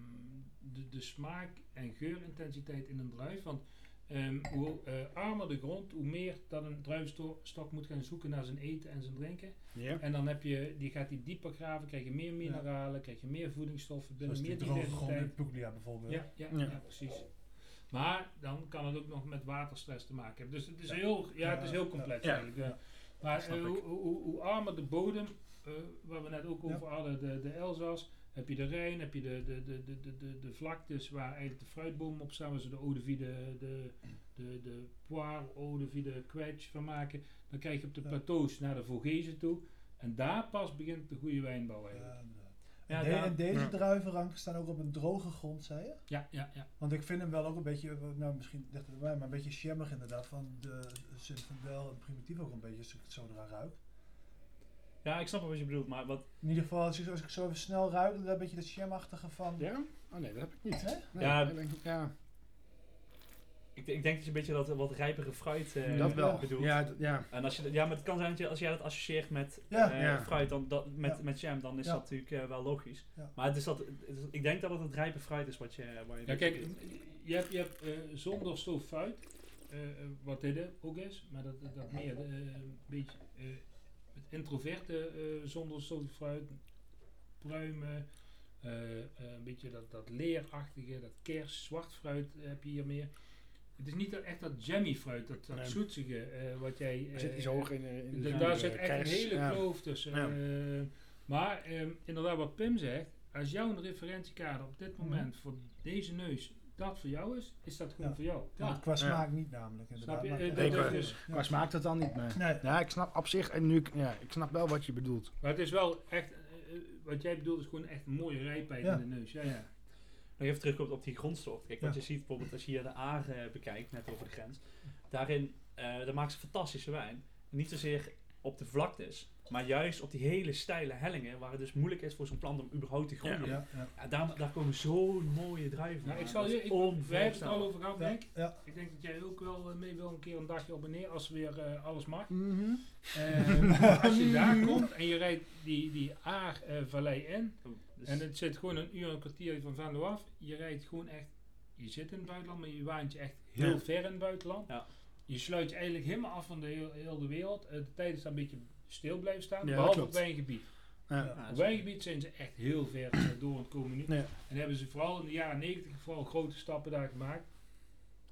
de, de smaak en geurintensiteit in een druif. Want ehm, hoe eh, armer de grond, hoe meer dat een druifstok moet gaan zoeken naar zijn eten en zijn drinken. Ja. En dan heb je, die gaat die dieper graven, krijg je meer mineralen, krijg je meer voedingsstoffen binnen, Zoals die meer droge grond in. Puglia bijvoorbeeld. Ja, ja, Ja. ja. precies. Maar dan kan het ook nog met waterstress te maken hebben. Dus het is heel, ja, het is heel complex Ja. eigenlijk. ja. Maar eh, hoe, hoe, hoe armer de bodem, waar we net ook Ja. over hadden, de, de Elzas, heb je de Rijn, heb je de, de, de, de, de, de, vlaktes waar eigenlijk de fruitbomen op staan, waar ze de eau de vie, de, de, de, de poire, eau de vie, de quetch van maken. Dan krijg je op de Ja. plateaus naar de Vogezen toe. En daar pas begint de goede wijnbouw eigenlijk. Ja, en, de- daar- en deze Ja. druivenranken staan ook op een droge grond, zei je? Ja, ja, ja. Want ik vind hem wel ook een beetje, nou misschien dichter bij mij, maar een beetje shemmig inderdaad. Van de Sint-Vandel en Primitief ook een beetje, als ik het zo eraan ruik. Ja, ik snap wel wat je bedoelt, maar wat, In ieder geval, als ik, als ik zo even snel ruik, dan een beetje dat shemachtige van... Ja? Oh nee, dat heb ik niet. Nee? Nee, Ja. ik denk- ja, ik, ik denk dat je een beetje dat wat rijpere fruit eh, dat wel. bedoelt. Ja, d- ja. En als je, ja, maar het kan zijn dat je, als jij dat associeert met Ja. eh, Ja. fruit, dan, dat, met, Ja. met jam, dan is Ja. dat natuurlijk eh, wel logisch. Ja. Maar het is dat, het is- ik denk dat het het rijpe fruit is wat je, waar je Ja, mee kijk, bedoelt. je hebt, je hebt eh, zonder stof fruit, eh, eh, wat dit ook is, maar dat, dat meer eh, een beetje eh, het introverte eh, zonder fruit, pruimen, eh, eh, een beetje dat, dat leerachtige, dat kers, zwart fruit heb je hier meer. Het is niet dat, echt dat jammy fruit, dat, dat Nee. zoetige wat jij... Er zit iets hoog in, in de daar zit echt kers. een hele Ja. kloof tussen. Ja. maar ehm, inderdaad, wat Pim zegt, als jouw referentiekader op dit Mhm. moment voor deze neus dat voor jou is, is dat gewoon Ja. voor jou. Ja, Ja. qua smaak niet namelijk inderdaad. Snap je? Eh, dat- Nee, dat qua- ja. Maar smaakt het dan niet? Nee. Nee. Ja, ik snap op zich, en nu, ik- ja, ik snap wel wat je bedoelt. Maar het is wel echt, eh, eh, wat jij bedoelt is gewoon echt een mooie rijpheid Ja. in de neus. Ja, ja. Nog even terugkomt op die grondstof. Kijk, wat Ja. je ziet bijvoorbeeld als je hier de Aar eh, bekijkt, net over de grens. Daarin, eh daar maken ze fantastische wijn. Niet zozeer op de vlaktes, Maar juist op die hele steile hellingen, waar het dus moeilijk is voor zo'n plant om überhaupt te groeien. Ja, ja. Ja, daar, daar komen zo'n mooie druiven Nou, ik zal je, is ik, wij hebben het al over gehad, denk ik. ja. Ik denk dat jij ook wel eh, mee wil een keer een dagje op en neer als weer eh, alles mag. Mhm. Eh, als je daar komt en je rijdt die, die Aar-vallei in Dus- en het zit gewoon een uur en een kwartier van Venlo af. Je rijdt gewoon echt, je zit in het buitenland, maar je waant je echt heel Ja. ver in het buitenland. Ja. Je sluit je eigenlijk helemaal af van de heel, heel de wereld. De tijd is daar een beetje stil blijven staan, Ja, behalve klopt. op wijngebied. Ja. Ja. Ja, Op wijngebied zijn ze echt heel ver eh, door het komen nu. En hebben ze vooral in de jaren 90 vooral grote stappen daar gemaakt.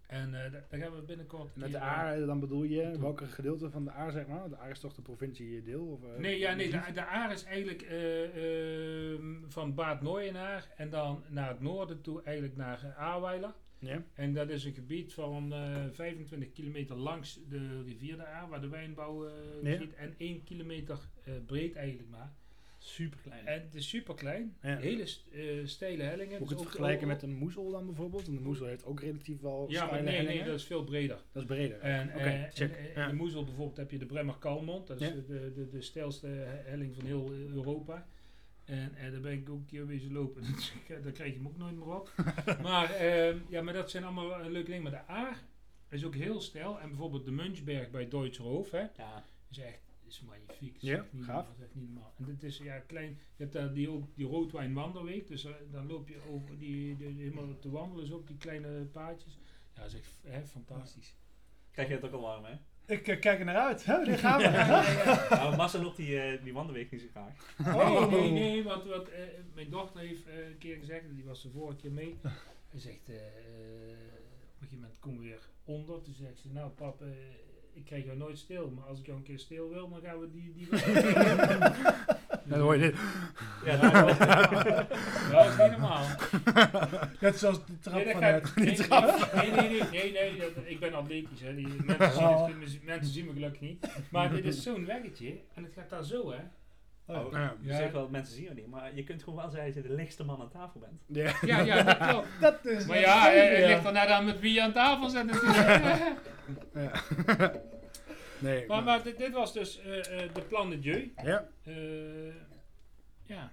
En eh, da- daar gaan we binnenkort. En met de eh, aar, dan bedoel je naartoe. welke gedeelte van de aar, zeg maar? De aar is toch de provincie deel? Of, eh, Nee, ja, nee de, de Aar is eigenlijk eh, ehm, van Bad Nooienaar en dan naar het noorden toe eigenlijk naar uh, Aarweiler. Ja. En dat is een gebied van eh 25 kilometer langs de rivier de Aar, waar de wijnbouw eh Ja. zit. En 1 kilometer eh, breed eigenlijk maar. Super klein. En het is super klein, Ja. hele st- eh, steile hellingen. Moet ik Dus het ook- vergelijken met een moezel dan bijvoorbeeld? Want de moezel heeft ook relatief wel Ja, maar nee, nee, dat is veel breder. Dat is breder. En, eh, check. eh, de Moezel bijvoorbeeld heb je de Bremmer Kalmond. Dat is de, de, de steilste he- helling van heel eh, Europa. En, en daar ben ik ook een keer wezen lopen. Eh, daar krijg je hem ook nooit meer op. maar, ehm, ja, maar dat zijn allemaal eh, leuke dingen. Maar de Aar is ook heel steil. En bijvoorbeeld de Munchberg bij Deutscherhof hè, Ja, is echt is magnifiek. Ja, niet gaaf. normaal, is echt niet normaal. En dit is ja klein. Je hebt daar die, ook die roodwijnwandelweek. Dus eh, dan loop je over die, die, helemaal te wandelen. Dus ook die kleine paadjes. Ja, dat is echt hè, fantastisch. krijg je het ook al warm, hè? Ik eh, kijk er naar uit. Hè, wanneer gaan we? Nou, Massa loopt die, eh, die wandelweek niet zo graag. Oh. Nee, nee, nee, want wat, eh, mijn dochter heeft een keer gezegd, die was de vorige keer mee. Hij zegt, op een gegeven moment komen we weer onder. Toen zegt ze, nou pap, ik krijg jou nooit stil, maar als ik jou een keer stil wil, dan gaan we die... die Dan hoor je dit. Ja, dat was niet normaal. Dat was niet normaal. Net zoals de trap Nee, dat van net. nee, nee, nee, nee, nee, nee, dat- ik ben atletisch, hè. Die mensen, zien Oh. het- mensen zien me gelukkig niet. Maar dit is zo'n weggetje en het gaat daar zo, hè. Oh, Ja. Je zegt wel dat mensen zien het niet, maar je kunt gewoon wel zeggen dat je de lichtste man aan tafel bent. Ja. Ja, ja, dat klopt. Dat is Maar ja, het eh, het ligt er net aan met wie je aan tafel zit natuurlijk. Ja. nee. maar maar dit, dit was dus eh, eh, de Plan de Dieu. Ja. Eh, ja.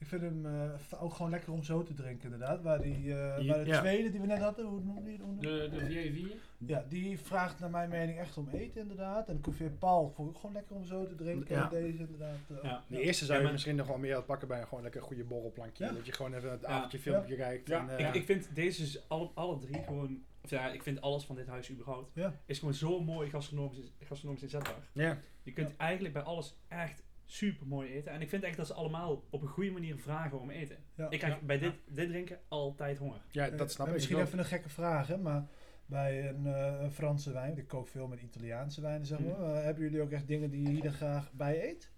Ik vind hem eh, ook gewoon lekker om zo te drinken, inderdaad. Waar, die, eh, Ja. waar de tweede die we net hadden, hoe noemde die? De, de Vier. Ja, die vraagt naar mijn mening echt om eten, inderdaad. En de Cuvée Paul vond ik gewoon lekker om zo te drinken. Ja. En deze inderdaad. eh, Ja. De eerste zou Ja, je misschien nog wel meer pakken bij een gewoon lekker goede borrelplankje. Ja. Dat je gewoon even het Ja. avondje filmpje kijkt. Ja. En, eh, Ik, ik vind deze is alle, alle drie gewoon, ja, ik vind alles van dit huis überhaupt, Ja. is gewoon zo mooi gastronomisch, gastronomisch inzetbaar. ja. Je kunt eigenlijk bij alles echt super mooi eten. En ik vind echt dat ze allemaal op een goede manier vragen om eten. Ja. Ik krijg Ja. bij dit, dit drinken altijd honger. ja, dat snap ik. Misschien even een gekke vraag, hè, maar bij een, eh, een Franse wijn, ik kook veel met Italiaanse wijnen, zeg maar. Mhm. eh, hebben jullie ook echt dingen die je hier graag bij eet?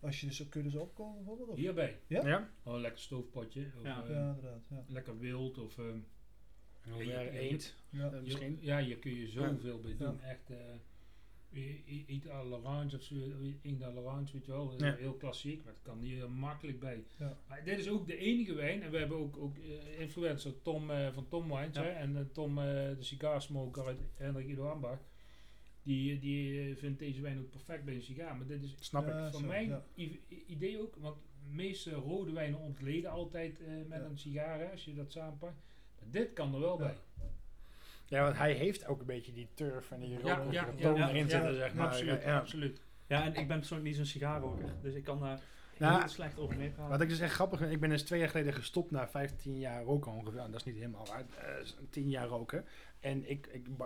Als je dus ook kunnen ze opkomen bijvoorbeeld? Of? Hierbij. Ja? Ja. Oh, een lekker stoofpotje. Of, Ja. eh, Ja, inderdaad. Ja. Lekker wild. Of, ehm, Ja, je- eend. Ja. misschien. Ja, hier kun je zoveel bij Ja. doen. Echt. eh i- i- Eat à l'orange of zo. Eat à l'orange, weet je wel. Ja. Heel klassiek, maar het kan hier makkelijk bij. Ja. Maar dit is ook de enige wijn. En we hebben ook, ook eh, influencer Tom eh, van Tom Wines. Ja. Hè, en Tom, eh, de cigaarsmoker uit Hendrik Ido Ambach. Die, die vindt deze wijn ook perfect bij een sigaar. Maar dit is Snap ik. Ja, van zo, mijn ja. idee ook. Want de meeste rode wijnen ontleden altijd eh, met Ja. een sigaar. Hè, als je dat samenpakt. Dit kan er wel Ja. bij. Ja, want hij heeft ook een beetje die turf en die Ja, rokerige ja, erin ja, zitten, zeg maar. Absoluut, Ja. absoluut. Ja, en ik ben persoonlijk niet zo'n sigaarroker, dus ik kan daar Nou, heel slecht over meepraten. Wat ik dus echt grappig vind, ik ben dus twee jaar geleden gestopt na 15 jaar roken ongeveer. En dat is niet helemaal waar, eh, is 10 jaar roken. En ik, ik, eh,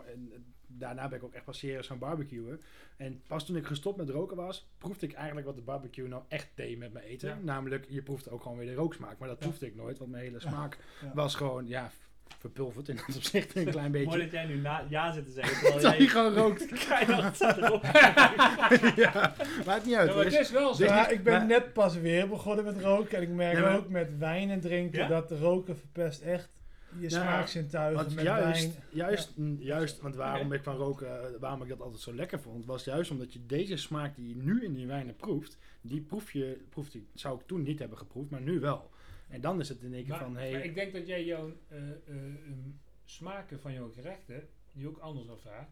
daarna ben ik ook echt pas serieus gaan barbecuen. En pas toen ik gestopt met roken was, proefde ik eigenlijk wat de barbecue nou echt deed met mijn eten. Ja. Namelijk, je proefde ook gewoon weer de rooksmaak. Maar dat Ja. proefde ik nooit, want mijn hele smaak Ja. was gewoon, ja, verpulverd in dat opzicht een klein Mooi beetje. dat jij nu na, ja zit te zeggen, terwijl jij gewoon rookt. keihard staat erop. ja, maakt niet uit. Ja, maar het is- wel zo. Ja, ik ben maar- net pas weer begonnen met roken. En ik merk Ja, maar- ook met wijn en drinken Ja? dat de roken verpest echt je smaakzintuigen met juist, wijn. juist, juist, want waarom ik van roken, waarom ik dat altijd zo lekker vond, was juist omdat je deze smaak die je nu in die wijnen proeft, die proef je, proefde ik, zou ik toen niet hebben geproefd, maar nu wel. En dan is het in één keer van, maar hey, ik denk dat jij jouw eh, eh, ehm, smaken van jouw gerechten die ook anders ervaart.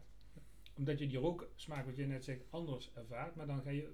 Omdat je die rooksmaak, wat je net zegt, anders ervaart. Maar dan ga je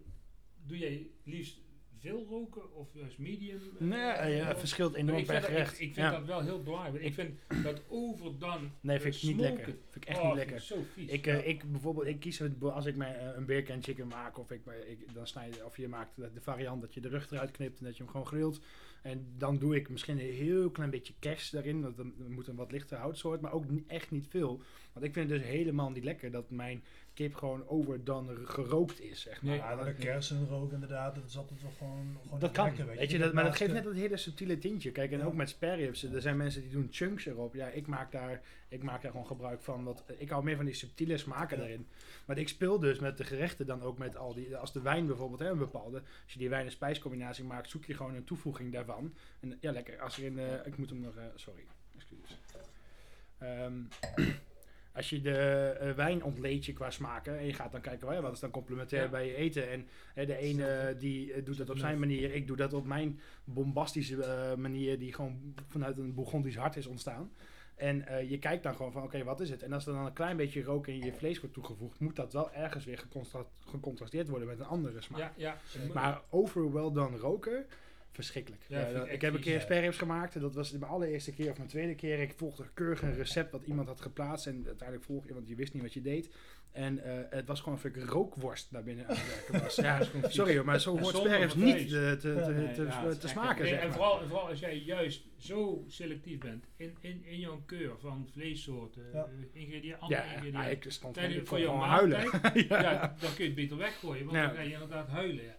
doe jij liefst veel roken of juist medium? Nee, eh, ja, het of- verschilt enorm per ik, gerecht. ik vind Ja. dat wel heel belangrijk. Ik vind dat overdone Nee, vind ik niet smoken, lekker. Vind ik echt oh, niet lekker. ik zo vies. Ik, eh, ik bijvoorbeeld, ik kies het, als ik mij eh, een beer can chicken maak, of ik, ik, dan snij je, of je maakt de, de variant dat je de rug eruit knipt en dat je hem gewoon grilt. En dan doe ik misschien een heel klein beetje kers daarin, want dan moet een wat lichter houtsoort, maar ook echt niet veel. Want ik vind het dus helemaal niet lekker dat mijn kip gewoon overdone gerookt is, zeg maar. Ja, de kersenrook inderdaad, dat is altijd wel gewoon, gewoon Dat kan, lekker, weet je, dat, maar dat geeft net dat hele subtiele tintje. Kijk, en Ja. ook met spareribs, er zijn mensen die doen chunks erop. Ja, ik maak daar, ik maak daar gewoon gebruik van. Want ik hou meer van die subtiele smaken Ja. daarin. Maar ik speel dus met de gerechten dan ook met al die, als de wijn bijvoorbeeld, hè, een bepaalde. Als je die wijn- en spijscombinatie maakt, zoek je gewoon een toevoeging daarvan. En ja, lekker, als er in, eh, ik moet hem nog, eh, sorry, excuses. Ehm, als je de eh, wijn ontleed je qua smaken en je gaat dan kijken, oh ja, wat is dan complementair Ja. bij je eten. En hè, de ene die eh, doet dat op zijn manier, ik doe dat op mijn bombastische eh, manier die gewoon vanuit een Bourgondisch hart is ontstaan. En je kijkt dan gewoon van, oké, wat is het? En als er dan een klein beetje rook in je vlees wordt toegevoegd, moet dat wel ergens weer gecontra- gecontrasteerd worden met een andere smaak. ja, ja. Maar over well done roken, verschrikkelijk. Ja, ik heb een keer ja. spareribs gemaakt en dat was de allereerste keer of mijn tweede keer. Ik volgde keurig een recept wat iemand had geplaatst en uiteindelijk volg je, want je wist niet wat je deed. En eh, het was gewoon een rookworst naar binnen aan het werken was. Ja, sorry hoor, maar zo spareribs vlees. niet te, te, Ja, te, nee, te, ja, te het is echt smaken, Nee, zeg en, maar. vooral, en vooral als jij juist zo selectief bent in, in, in jouw keur van vleessoorten, Ja. eh, ingrediënten, andere Ja, ja, ingrediënten. ik stond voor jouw huilen. ja. ja. dan kun je het beter weggooien, want Ja. dan ga je inderdaad huilen.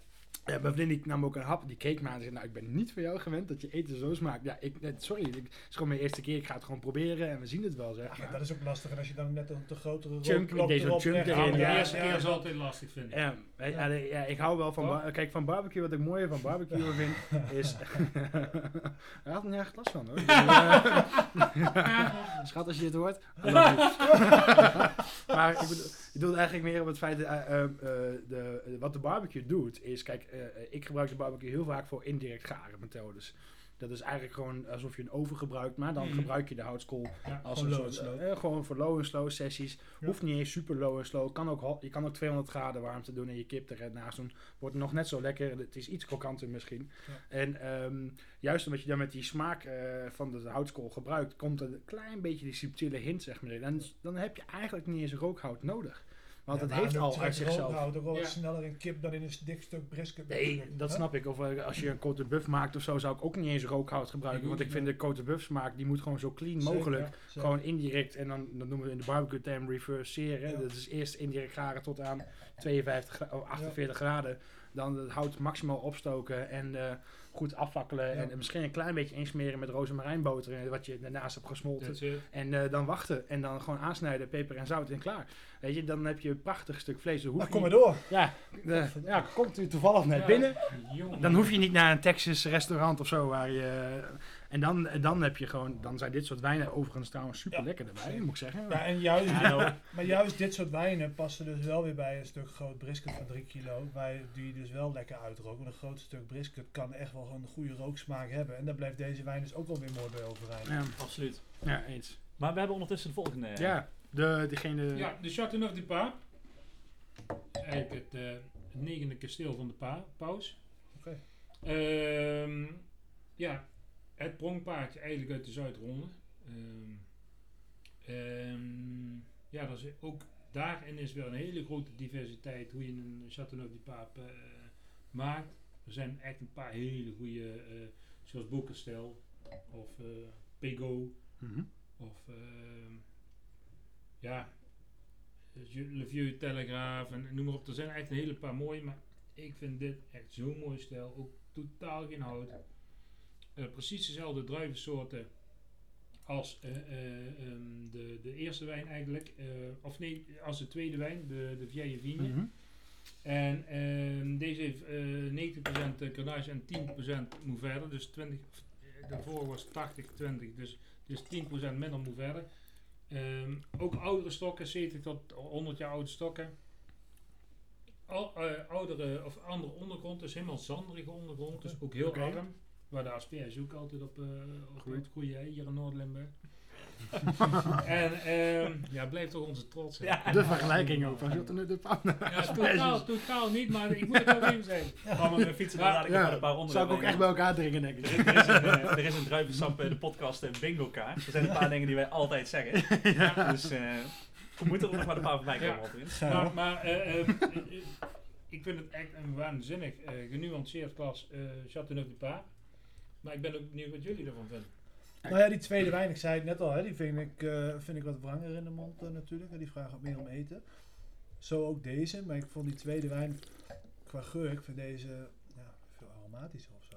Ja. Mijn vriendin die nam ook een hap, die keek me aan en zei, nou ik ben niet van jou gewend dat je eten zo smaakt. Ja, ik, sorry, ik- het is gewoon mijn eerste keer, ik ga het gewoon proberen en we zien het wel, zeg Ja, maar dat is ook lastig. En als je dan net een te grotere Chunk, erop chunk erin, Ja, de eerste ja, keer is altijd lastig, vind ik. Ja, ja, ik hou wel van, kijk, van barbecue, wat ik mooier van barbecue vind, is... Hij had er nergens last van, hoor. Schat, als je dit hoort. Maar ik bedoel, ik bedoel eigenlijk meer op het feit dat eh, eh, eh, de, wat de barbecue doet, is, kijk, eh, ik gebruik de barbecue heel vaak voor indirect garen methodes. Dat is eigenlijk gewoon alsof je een oven gebruikt, maar dan Mhm. gebruik je de houtskool Ja, als gewoon een soort, eh, gewoon voor low en slow sessies. Ja. Hoeft niet eens super low en slow. Kan ook, je kan ook 200 graden warmte doen en je kip ernaast doen. Wordt nog net zo lekker. Het is iets krokanter misschien. Ja. En ehm, juist omdat je dan met die smaak van de houtskool gebruikt, komt er een klein beetje die subtiele hint zeg maar. En dan heb je eigenlijk niet eens rookhout nodig. Want Ja, het heeft al uit zichzelf. rookhout ook wel Ja. sneller in kip dan in een dik stuk brisket. Nee, dat Hè? snap ik. Of eh, als je een cote buff maakt of zo, zou ik ook niet eens rookhout gebruiken. Ik Want ik vind de cote buff smaak, die moet gewoon zo clean Zeker, mogelijk. zeker. Gewoon indirect, en dan, dan noemen we in de barbecue term reverseren. Ja. Dat is eerst indirect garen tot aan 52 gra- of 48 graden. Dan het hout maximaal opstoken en eh, goed afvakkelen. Ja. En misschien een klein beetje insmeren met rozemarijnboter, eh, wat je daarnaast hebt gesmolten. En eh, dan wachten en dan gewoon aansnijden, peper en zout en klaar. Weet je, dan heb je een prachtig stuk vlees. Dan hoef Maar je kom maar door. Ja, de- ja, komt u toevallig net Ja. binnen. Jongen. Dan hoef je niet naar een Texas restaurant of zo waar je. En dan, en dan heb je gewoon. Dan zijn dit soort wijnen overigens trouwens super Ja. lekker erbij, moet ik zeggen. Ja, en juist, Ja, nou. maar juist dit soort wijnen passen dus wel weer bij een stuk groot brisket van 3 kilo. Wij, die je dus wel lekker uitroken. Want een groot stuk brisket kan echt wel een goede rooksmaak hebben. En daar blijft deze wijn dus ook wel weer mooi bij overeind. Ja, Absoluut. ja, eens. Maar we hebben ondertussen de volgende. Ja, de, degene. Ja, de Châteauneuf du Pape. Eigenlijk het, eh, het negende kasteel van de pa paus. Oké. Ehm, ja, het pronkpaardje eigenlijk uit de Zuidronde. Ehm, ja, dat is ook daarin is wel een hele grote diversiteit hoe je een Châteauneuf du Pape eh, maakt. Er zijn echt een paar hele goede, eh, zoals Boekenstel of eh Pego. Mhm. Of ehm, ja, Le Vieux Telegraaf en noem maar op. Er zijn echt een hele paar mooie, maar ik vind dit echt zo'n mooi stijl. Ook totaal geen hout. Eh, precies dezelfde druivensoorten als eh, eh, ehm, de, de eerste wijn eigenlijk. Of nee, als de tweede wijn, de, de Vieille Vigne. Mhm. En ehm, deze heeft eh 90% Grenache en 10% Mourvèdre. Dus 20, eh, daarvoor was 80-20, dus, dus 10% minder Mourvèdre. Ehm ook oudere stokken, 70 tot 100 jaar oude stokken. Al, oudere of andere ondergrond, dus helemaal zanderige ondergrond, dus ook heel Oké. arm. Waar de asperges ook altijd op, eh op Groeit. het hier in Noord-Limburg. en ehm, ja, blijft toch onze trots. hè. Ja. De vergelijking ook. Van Jotten de Panda. Ja, totaal, totaal niet, maar ik moet het wel even zeggen. Gaan we met fietsen dan Ja, dadelijk nog Ja, een paar zou ik ook echt bij elkaar drinken, denk Er ik. is, er is een, eh, er is een druivensap, eh, de podcast eh, bingo kaart. Er zijn een paar dingen die wij altijd zeggen. Dus eh, we moeten er nog maar een paar voorbij komen. Ja. Maar, maar eh, eh, eh, ik vind het echt een waanzinnig eh, genuanceerd klas uh, Chateauneuf-du-Pape. Maar ik ben ook benieuwd wat jullie ervan vinden. Nou ja, die tweede wijn, ik zei het net al, hè, die vind ik, eh, vind ik wat wranger in de mond eh, natuurlijk. hè, Die vragen wat meer om eten. Zo ook deze, maar ik vond die tweede wijn qua geur, ik vind deze ja, veel aromatischer of zo.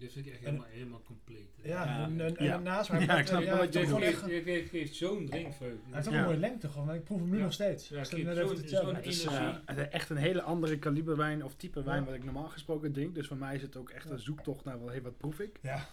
Dit vind ik echt En- helemaal, helemaal compleet. Ja, Ja. en, en, en Ja. daarnaast, maar Ja, ik snap ja, geeft, geeft, zo'n drinkvreugde. hij heeft ook Ja. een mooie lengte gewoon, maar ik proef hem nu Ja. nog steeds. Ja, Het is, energie. eh, Ja, het is echt een hele andere kaliber wijn of type wijn Ja. wat ik normaal gesproken drink. Dus voor mij is het ook echt Ja. een zoektocht naar wel, hey, wat proef ik. Ja,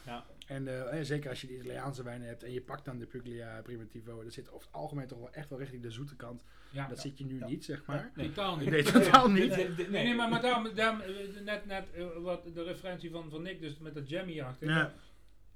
En eh, eh, zeker als je de Italiaanse wijnen hebt en je pakt dan de Puglia Primitivo, dat zit over het algemeen toch wel echt wel richting de zoete kant. Ja, dat zit je nu Ja. niet, zeg maar. Nee. totaal niet. Nee, totaal niet. Nee, nee, maar, maar daarom, daarom eh, net, net eh, wat de referentie van, van Nick, dus met dat jammy achter. Ja.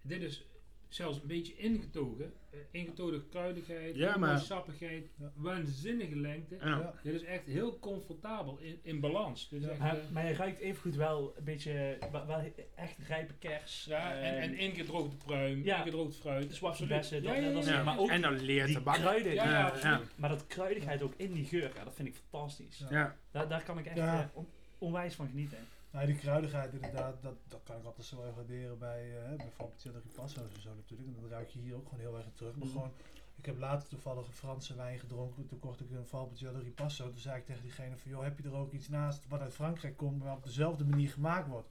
Dit is zelfs een beetje ingetogen. eh, ingetogen kruidigheid, Ja, maar- sappigheid, Ja. waanzinnige lengte. Ja. ja. Dit is echt heel comfortabel in, in balans. Dit is Ja. echt, Maar, eh, maar je ruikt evengoed wel een beetje, wel, wel echt rijpe kers. ja, en, en ingedroogde pruim, ja. ingedroogd fruit. zwarte bessen, dat, dat maar ook En dan leert de bak. kruiden, Ja, ja, Ja, absoluut. maar dat kruidigheid ook in die geur, ja, dat vind ik fantastisch. Ja. Ja. Daar, daar kan ik echt Ja. eh, on- onwijs van genieten. Nou, die kruidigheid inderdaad, dat, dat kan ik altijd zo erg waarderen bij eh, bijvoorbeeld de ripasso's en zo natuurlijk. En dat ruik je hier ook gewoon heel erg in terug. Maar Mhm. gewoon, ik heb later toevallig een Franse wijn gedronken. Toen kocht ik een Valpetje de Ripasso. Toen zei ik tegen diegene van, joh, heb je er ook iets naast wat uit Frankrijk komt, maar op dezelfde manier gemaakt wordt?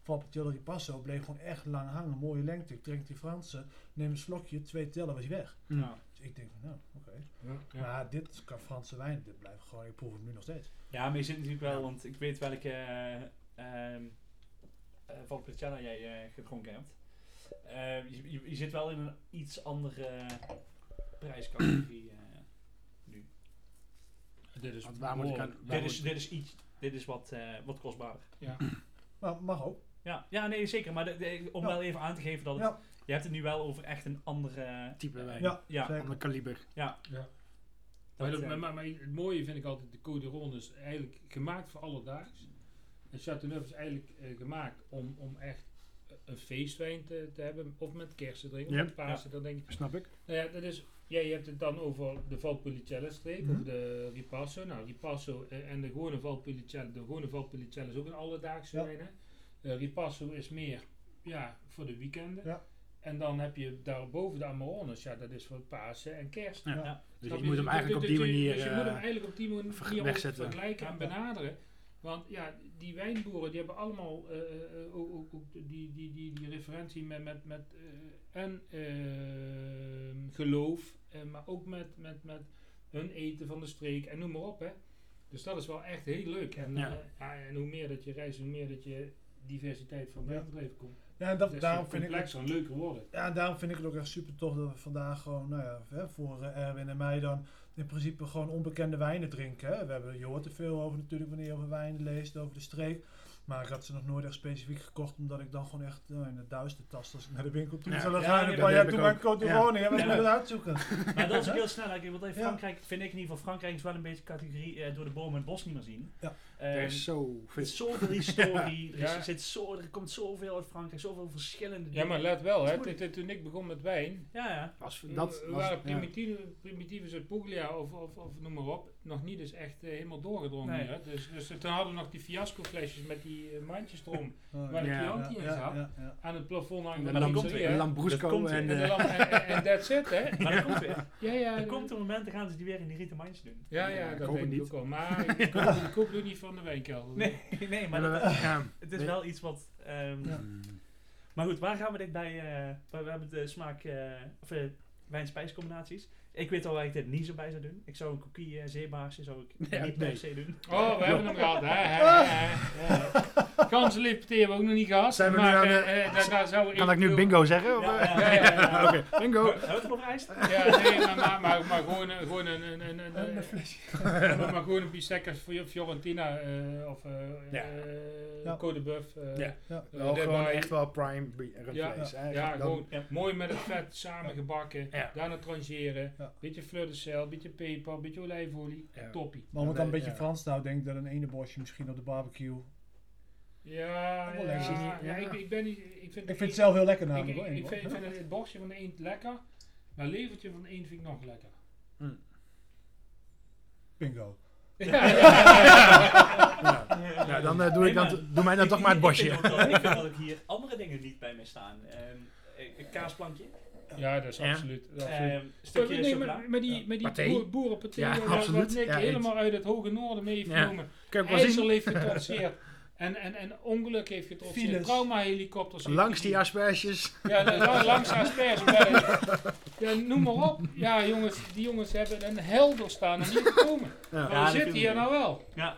Valpetje de Ripasso bleef gewoon echt lang hangen, mooie lengte. Ik drink die Franse, neem een slokje, twee tellen was hij weg. Ja. Dus ik denk van, nou, oké. Ja. Maar dit kan Franse wijn, dit blijft gewoon, ik proef het nu nog steeds. Ja, maar je zit natuurlijk wel, Ja. want ik weet welke eh ehm eh, Valpolicella jij eh, gedronken hebt. Eh, je, je, je zit wel in een iets andere prijscategorie eh, nu. Dit is Want waar moet ik aan- behoorlijk- waar Dit is, dit is iets, dit is wat, eh, wat kostbaarder. Ja. Maar mag ook. Ja, ja nee, zeker. Maar de- de- om Ja. wel even aan te geven dat het, Ja, je hebt het nu wel over echt een andere... Type wijn. ja, Ja, zeker. Ander kaliber. Ja. dat, Maar, dat- maar, maar, maar het mooie vind ik altijd, de Code Ronde is eigenlijk gemaakt voor alledaags. En Chateauneuf is eigenlijk eh, gemaakt om, om echt een feestwijn te, te hebben, of met kerst te drinken, of Ja. met Pasen. Dan denk ik, Snap ik? nou ja, dat is, ja, je hebt het dan over de Valpolicella streek, Mhm. of de Ripasso. Nou, Ripasso eh, en de gewone Valpolicella, de gewone Valpolicella is ook een alledaagse Ja. wijn. Hè? Eh, Ripasso is meer, ja, voor de weekenden. Ja. En dan heb je daarboven de Amarones, ja, dat is voor Pasen en kerst. Ja. Ja. Dus je moet hem eigenlijk op die Dus manier Dus je moet hem eigenlijk op die manier wegzetten. vergelijken en Ja. benaderen. Want ja, die wijnboeren die hebben allemaal eh, eh, ook, ook, ook die, die, die, die referentie met, met, met eh, en ehm, geloof, eh, maar ook met, met, met hun eten van de streek en noem maar op. Hè. Dus dat is wel echt heel leuk. En, Ja. eh, ja, en hoe meer dat je reist, hoe meer dat je diversiteit van Ja. wijnbedrijven komt. Ja, en dat, Dus daarom vind ik het complexer en leuker worden. Ja, daarom vind ik het ook echt super tof dat we vandaag gewoon, nou ja, hè, voor eh, Erwin en mij dan in principe gewoon onbekende wijnen drinken. Hè. We hebben, je hoort er veel over natuurlijk wanneer je over wijnen leest, over de streek. Maar ik had ze nog nooit echt specifiek gekocht, omdat ik dan gewoon echt nou, in de duizend tast als ik naar de winkel toe Ja. zou Ja, gaan. en dat ja, heb toen ik mijn ook. Cote Ja. Woning, ja, we Ja. moeten het uitzoeken. Maar dat is ook heel snel. Want in Ja. Frankrijk vind ik in ieder geval, Frankrijk is wel een beetje categorie eh, door de bomen het bos niet meer zien. Ja. Ehm, Er is zo er veel. is zoveel historie, er, is, Ja. er, zit zo, er komt zoveel uit Frankrijk, zoveel verschillende Ja, dingen. maar let wel, hè, toen- ik begon met wijn, Ja, ja. Was, Dat was, waren ja. primitieve, primitieve uit Puglia of, of, of noem maar op, nog niet eens echt eh, helemaal doorgedrongen. Nee. Hè? Dus, dus toen hadden we nog die fiasco flesjes met die eh, mandjes erom Oh, waar Ja. de Chianti in zat. ja, ja. Aan het plafond hangen Maar komt weer. Lambrusco Dat komt en... En, de eh, en, en- that's it, hè? Maar dat komt weer. Ja, ja. Er komt een moment, dan gaan ze die weer in die rieten mandjes doen. ja, Ja, ja, dat hoop denk ik niet. ook wel. Maar ik koop, ik koop nu niet van de wijnkelder. Nee, nee, maar dat, ja. het is wel iets wat... ehm, Ja. Maar goed, waar gaan we dit bij... eh, we we hebben de smaak... eh of uh, wijn-spijscombinaties. Ik weet al waar ik dit niet zo bij zou doen. Ik zou een koekie uh, zeebaarsje zou ik Ja, niet nee. per se doen. Oh, we hebben hem gehad. Hè, hè, hè, hè. Ganzenlift hebben we ook nog niet gehad. Zijn we nu maar aan de- eh, eh, daar, daar zou Kan ik nu bingo zeggen? of, Ja, eh? ja. Oké, bingo. Ja, nee, maar, maar, maar, maar gewoon, een- gewoon een, een, een, een, Een een- flesje. maar, gewoon een bistecca voor Fiorentina of Ja. eh, Ja. Côte de Buff. Ja. Wel gewoon echt wel prime Ja, gewoon mooi met het vet samengebakken. Ja. Daarna trangeren. Ja. Beetje fleur de sel, beetje peper, beetje olijfolie. Toppie. Maar om het dan een beetje Frans te houden, denk ik dat een ene bosje misschien op de barbecue. Ja, Wel ja, ja, Ja. ik, ik ben niet... Ik vind, Ik vind het zelf heel lekker ik, namelijk. ik, hoor, ik vind, ik hoor. vind het borstje van de eend lekker. Maar levertje van de eend vind ik nog lekker. Bingo. Ja, dan eh, doe, ik dan, doe mij dan toch maar het Ik bosje. vind, ook dat, ik vind dat ik hier andere dingen niet bij me staan. Ehm, een kaasplankje. Ja, dat is Ja. absoluut. dat is absoluut. Ehm, stukje nee, met, met die, met die boer, boerenpaté, Ja, absoluut. wat Nick Ja, helemaal uit het hoge noorden mee heeft genomen. IJssel heeft getrotseerd. En, en, en ongeluk heeft. Files. Trauma-helikopters. Langs die asperges. Ja, la- langs de asperges. Ja, noem maar op. Ja, jongens, die jongens hebben een helder staan en niet gekomen. Ja. Maar Ja, we zitten hier nou wel. Ja.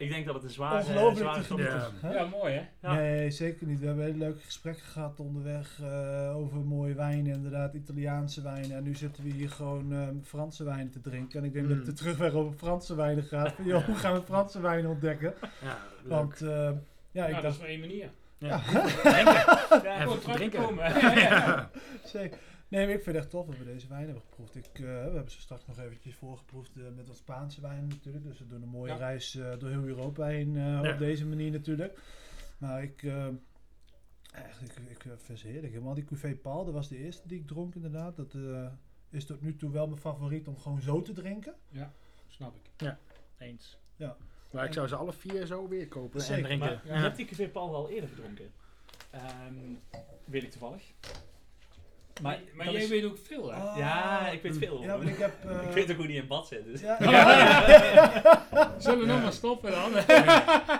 Ik denk dat het een zware, Ongelooflijk zware is. Ja. mooi hè? Ja. Nee, zeker niet. We hebben hele leuke gesprekken gehad onderweg eh, over mooie wijnen, inderdaad, Italiaanse wijnen. En nu zitten we hier gewoon ehm, Franse wijnen te drinken. En ik denk Mm. dat de terugweg over Franse wijnen gaat. Van, joh, hoe gaan we Franse wijnen ontdekken? Ja, leuk. Want eh, ja, ik dat is maar één manier. Ja. Ja, Even Gewoon terug te drinken. komen. Ja, ja, ja. zeker. Nee, maar ik vind het echt tof dat we deze wijn hebben geproefd. Ik, eh, we hebben ze straks nog eventjes voorgeproefd eh, met wat Spaanse wijn natuurlijk. Dus we doen een mooie Ja. reis eh, door heel Europa heen eh, Ja. op deze manier natuurlijk. Maar ik, eh, echt, ik, ik vind ze heerlijk. Helemaal die Cuvée Paul, dat was de eerste die ik dronk inderdaad. Dat eh, is tot nu toe wel mijn favoriet om gewoon zo te drinken. Snap ik. Eens. Ja. Maar ik zou ze alle vier zo weer kopen Zeker, en drinken. Maar Ja. je hebt die Cuvée Paul al eerder gedronken. Ehm, weet ik toevallig. Maar, Maar, jij is- weet ook veel hè? Ah, Ja, ik weet veel. Ja, maar ik heb... eh, ik weet ook hoe die in bad zit. Dus. ja, Zullen we nog maar stoppen dan?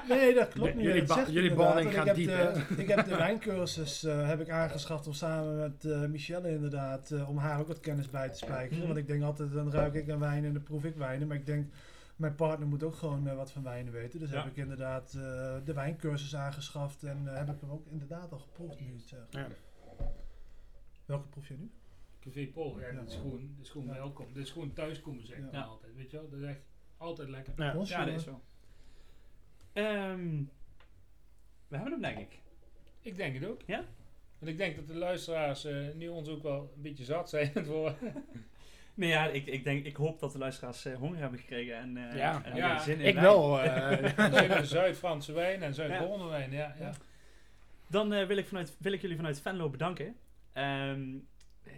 Nee, dat klopt niet. Jullie ba- jullie bonding gaat ik diep, heb de, Ik heb de wijncursus eh, heb ik aangeschaft om samen met eh, Michelle inderdaad, eh, om haar ook wat kennis bij te spijkeren. Mhm. Want ik denk altijd, dan ruik ik aan wijn en dan proef ik wijnen. Maar ik denk, mijn partner moet ook gewoon eh, wat van wijnen weten. Dus Ja. heb ik inderdaad eh, de wijncursus aangeschaft en eh, heb ik hem ook inderdaad al geproefd nu je het zegt. Ja. Welke proef nu? Café Paul, ja, dat is gewoon, dat is gewoon Ja. welkom. Dat is gewoon thuiskomen zeg ik Ja. maar altijd. Weet je wel? Dat is echt altijd lekker. Ja. Dat is zo. Ehm, we hebben hem denk ik. Ik denk het ook. Ja? Want ik denk dat de luisteraars eh, nu ons ook wel een beetje zat zijn voor. Nee, ja, ik, ik, denk, ik hoop dat de luisteraars eh, honger hebben gekregen en, eh, Ja. en Ja. zin in Ik wijn. wel. Zuid-Franse wijn en Zuid-Hollandse wijn. Ja, ja. Ja. Dan eh, wil, ik vanuit, wil ik jullie vanuit Venlo bedanken. Ehm,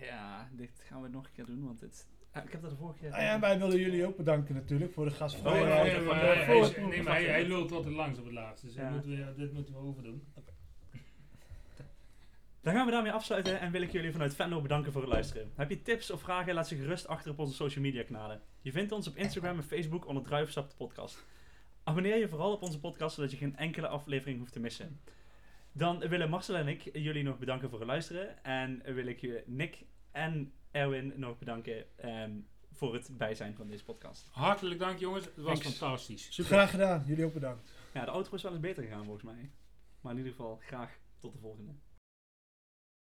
ja, dit gaan we nog een keer doen, want dit, ah, ik heb dat de vorige keer... Ah ja, wij willen jullie ook bedanken natuurlijk voor de Oh, gastvrijheid. ja, nee, het- nee, maar hij, hij lult altijd langs op het laatste. Dus Ja. dit, moeten we, dit moeten we overdoen. Dan gaan we daarmee afsluiten en wil ik jullie vanuit Venlo bedanken voor het luisteren. Heb je tips of vragen, laat ze gerust achter op onze social media kanalen. Je vindt ons op Instagram en Facebook onder Druivensap de podcast. Abonneer je vooral op onze podcast, zodat je geen enkele aflevering hoeft te missen. Dan willen Marcel en ik jullie nog bedanken voor het luisteren. En wil ik je Nick en Erwin nog bedanken ehm, voor het bijzijn van deze podcast. Hartelijk dank jongens, het was Thanks. fantastisch. Super. Graag gedaan, jullie ook bedankt. Ja, de outro is wel eens beter gegaan volgens mij. Maar in ieder geval graag tot de volgende.